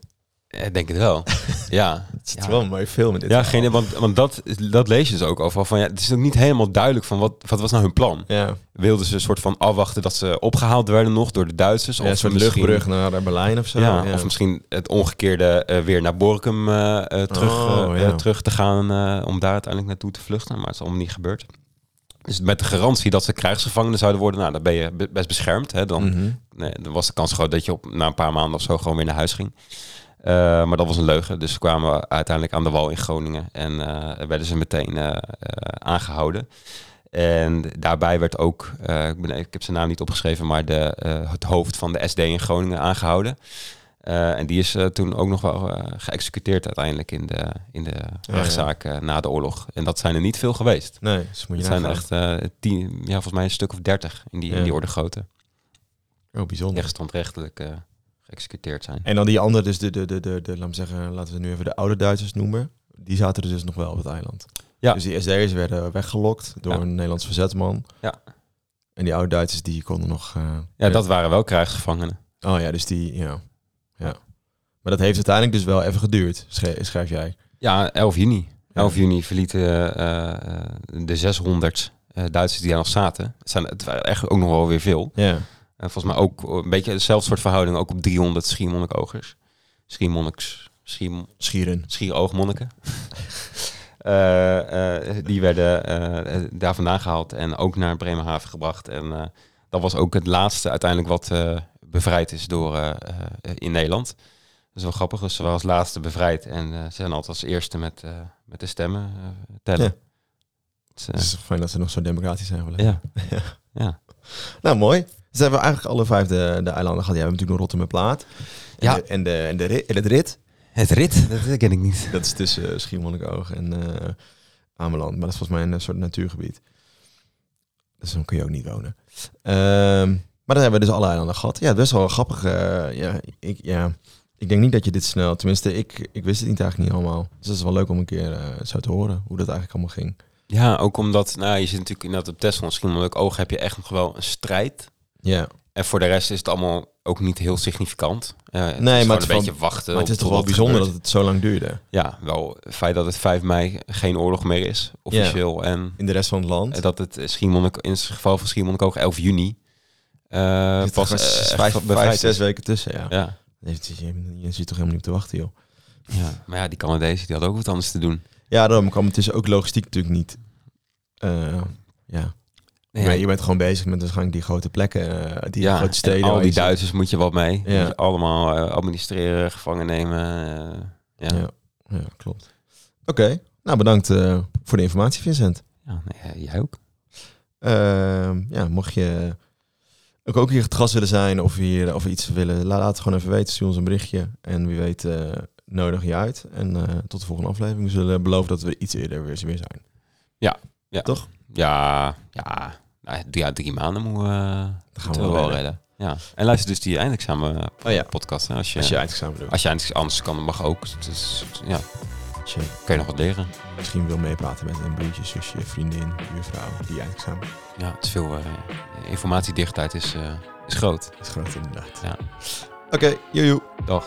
Ik denk het wel. *laughs* ja. Het is wel een mooie film. Dit ja, geen, want, want dat, dat lees je dus ook over. Van, ja, het is ook niet helemaal duidelijk van wat, wat was nou hun plan. Ja. Wilden ze een soort van afwachten dat ze opgehaald werden nog door de Duitsers? Ja, of een soort luchtbrug naar Berlijn of zo. Ja. Of misschien het omgekeerde uh, weer naar Borkum uh, uh, terug, oh, terug te gaan om daar uiteindelijk naartoe te vluchten. Maar het is allemaal niet gebeurd. Dus met de garantie dat ze krijgsgevangenen zouden worden, nou, dan ben je best beschermd. Hè? Dan, mm -hmm. nee, dan was de kans groot dat je op, na een paar maanden of zo gewoon weer naar huis ging. Uh, maar dat was een leugen. Dus kwamen we uiteindelijk aan de wal in Groningen en uh, werden ze meteen uh, aangehouden. En daarbij werd ook, ik, ben, ik, heb zijn naam niet opgeschreven, maar de, het hoofd van de SD in Groningen aangehouden. en die is toen ook nog wel geëxecuteerd uiteindelijk in de, in de rechtszaak ja. na de oorlog. En dat zijn er niet veel geweest. Nee, dus moet je zijn echt tien, ja, volgens mij een stuk of dertig in die, ja. in die orde grootte. Oh, bijzonder. Echt standrechtelijk geëxecuteerd zijn. En dan die andere, dus de, de, de, de, de, laat me zeggen, laten we nu even de oude Duitsers noemen. Die zaten er dus nog wel op het eiland. Ja. Dus die SD'ers werden weggelokt door Ja. een Nederlands verzetman. Ja. En die oude Duitsers die konden nog... eh, Ja, dat waren wel krijgsgevangenen. Oh ja, dus die, ja. ja. Maar dat heeft uiteindelijk dus wel even geduurd, schrijf, jij. Ja, 11 juni. Ja. 11 juni verlieten eh, eh, de 600 eh, Duitsers die daar nog zaten. Het, zijn, het waren echt ook nog wel weer veel. Ja. En volgens mij ook een beetje dezelfde soort verhouding, ook op 300 schiermonnikogers. Schiermonniks, schier, Schieren. schieroogmonniken. *laughs* Eh, die werden eh, daar vandaan gehaald en ook naar Bremerhaven gebracht. En dat was ook het laatste uiteindelijk wat bevrijd is door in Nederland. Dat is wel grappig. Dus ze waren als laatste bevrijd en ze zijn altijd als eerste met, met de stemmen tellen. Ja. Het is, Het is fijn dat ze nog zo democratisch zijn ja. *laughs* ja. Nou, mooi. Dus hebben we eigenlijk alle vijf de, de eilanden gehad. Ja, we hebben natuurlijk nog Rotterdam Plaat. En Ja. de, en, de, en, de rit, en het rit, Het rit, *laughs* dat ken ik niet. dat is tussen uh, Schiermonnikoog en eh Ameland. Maar dat is volgens mij een soort natuurgebied. Dus dan kun je ook niet wonen. Ehm, maar dan hebben we dus alle eilanden gehad. Ja, best wel grappig. eh, ja, ik, ja, ik denk niet dat je dit snel... Tenminste, ik, ik wist het niet eigenlijk niet allemaal. Dus dat is wel leuk om een keer eh, zo te horen. Hoe dat eigenlijk allemaal ging. Ja, ook omdat, nou, je zit natuurlijk inderdaad op Tesla, misschien oog heb je echt nog wel een strijd. Ja, En voor de rest is het allemaal ook niet heel significant. Het Nee, maar het is een wel- beetje wachten. maar het is toch wel bijzonder dat het zo lang duurde. Ja, wel het feit dat het 5 mei geen oorlog meer is, officieel. En In de rest van het land. eh, dat het Schiermonnik, in het geval van Schiermonnik ook 11 juni uh, pas eh, vijf, vijf, zes weken tussen, ja. Ja, Je, je, je zit toch helemaal niet op te wachten, joh. ja, maar ja, die Canadezen die hadden ook wat anders te doen. Ja, daarom kwam het is ook logistiek natuurlijk niet. ja. Nee, Maar je bent gewoon bezig met waarschijnlijk die grote plekken, eh, die ja, grote en steden. al die. Duitsers moet je wat mee. Ja. Moet je allemaal eh, administreren, gevangen nemen. eh, ja. Ja, ja klopt. Oké, nou bedankt voor de informatie, Vincent. Ja, nee, jij ook. Ehm, ja, mocht je ook, ook hier het gast willen zijn of hier of iets willen, la- laat het gewoon even weten. Stuur ons een berichtje. En wie weet, nodig je uit. En tot de volgende aflevering. We zullen beloven dat we iets eerder weer weer zijn. Ja, ja. Toch? Ja, ja. Ja, drie maanden moeten we, gaan moeten we we wel redden. Ja. En luister dus die eindexamen Oh ja. podcast. Hè, als je, Als je eindexamen doet. als je eindelijk anders kan, dan mag ook. Dus, ja, Als je kun je nog wat leren. misschien wil meepraten met een broertje, zusje, vriendin, buurvrouw, die eindexamen. Ja, het is veel uh, informatiedichtheid is, uh, is groot. is groot inderdaad. Ja. Oké, okay, joejoe. Dag.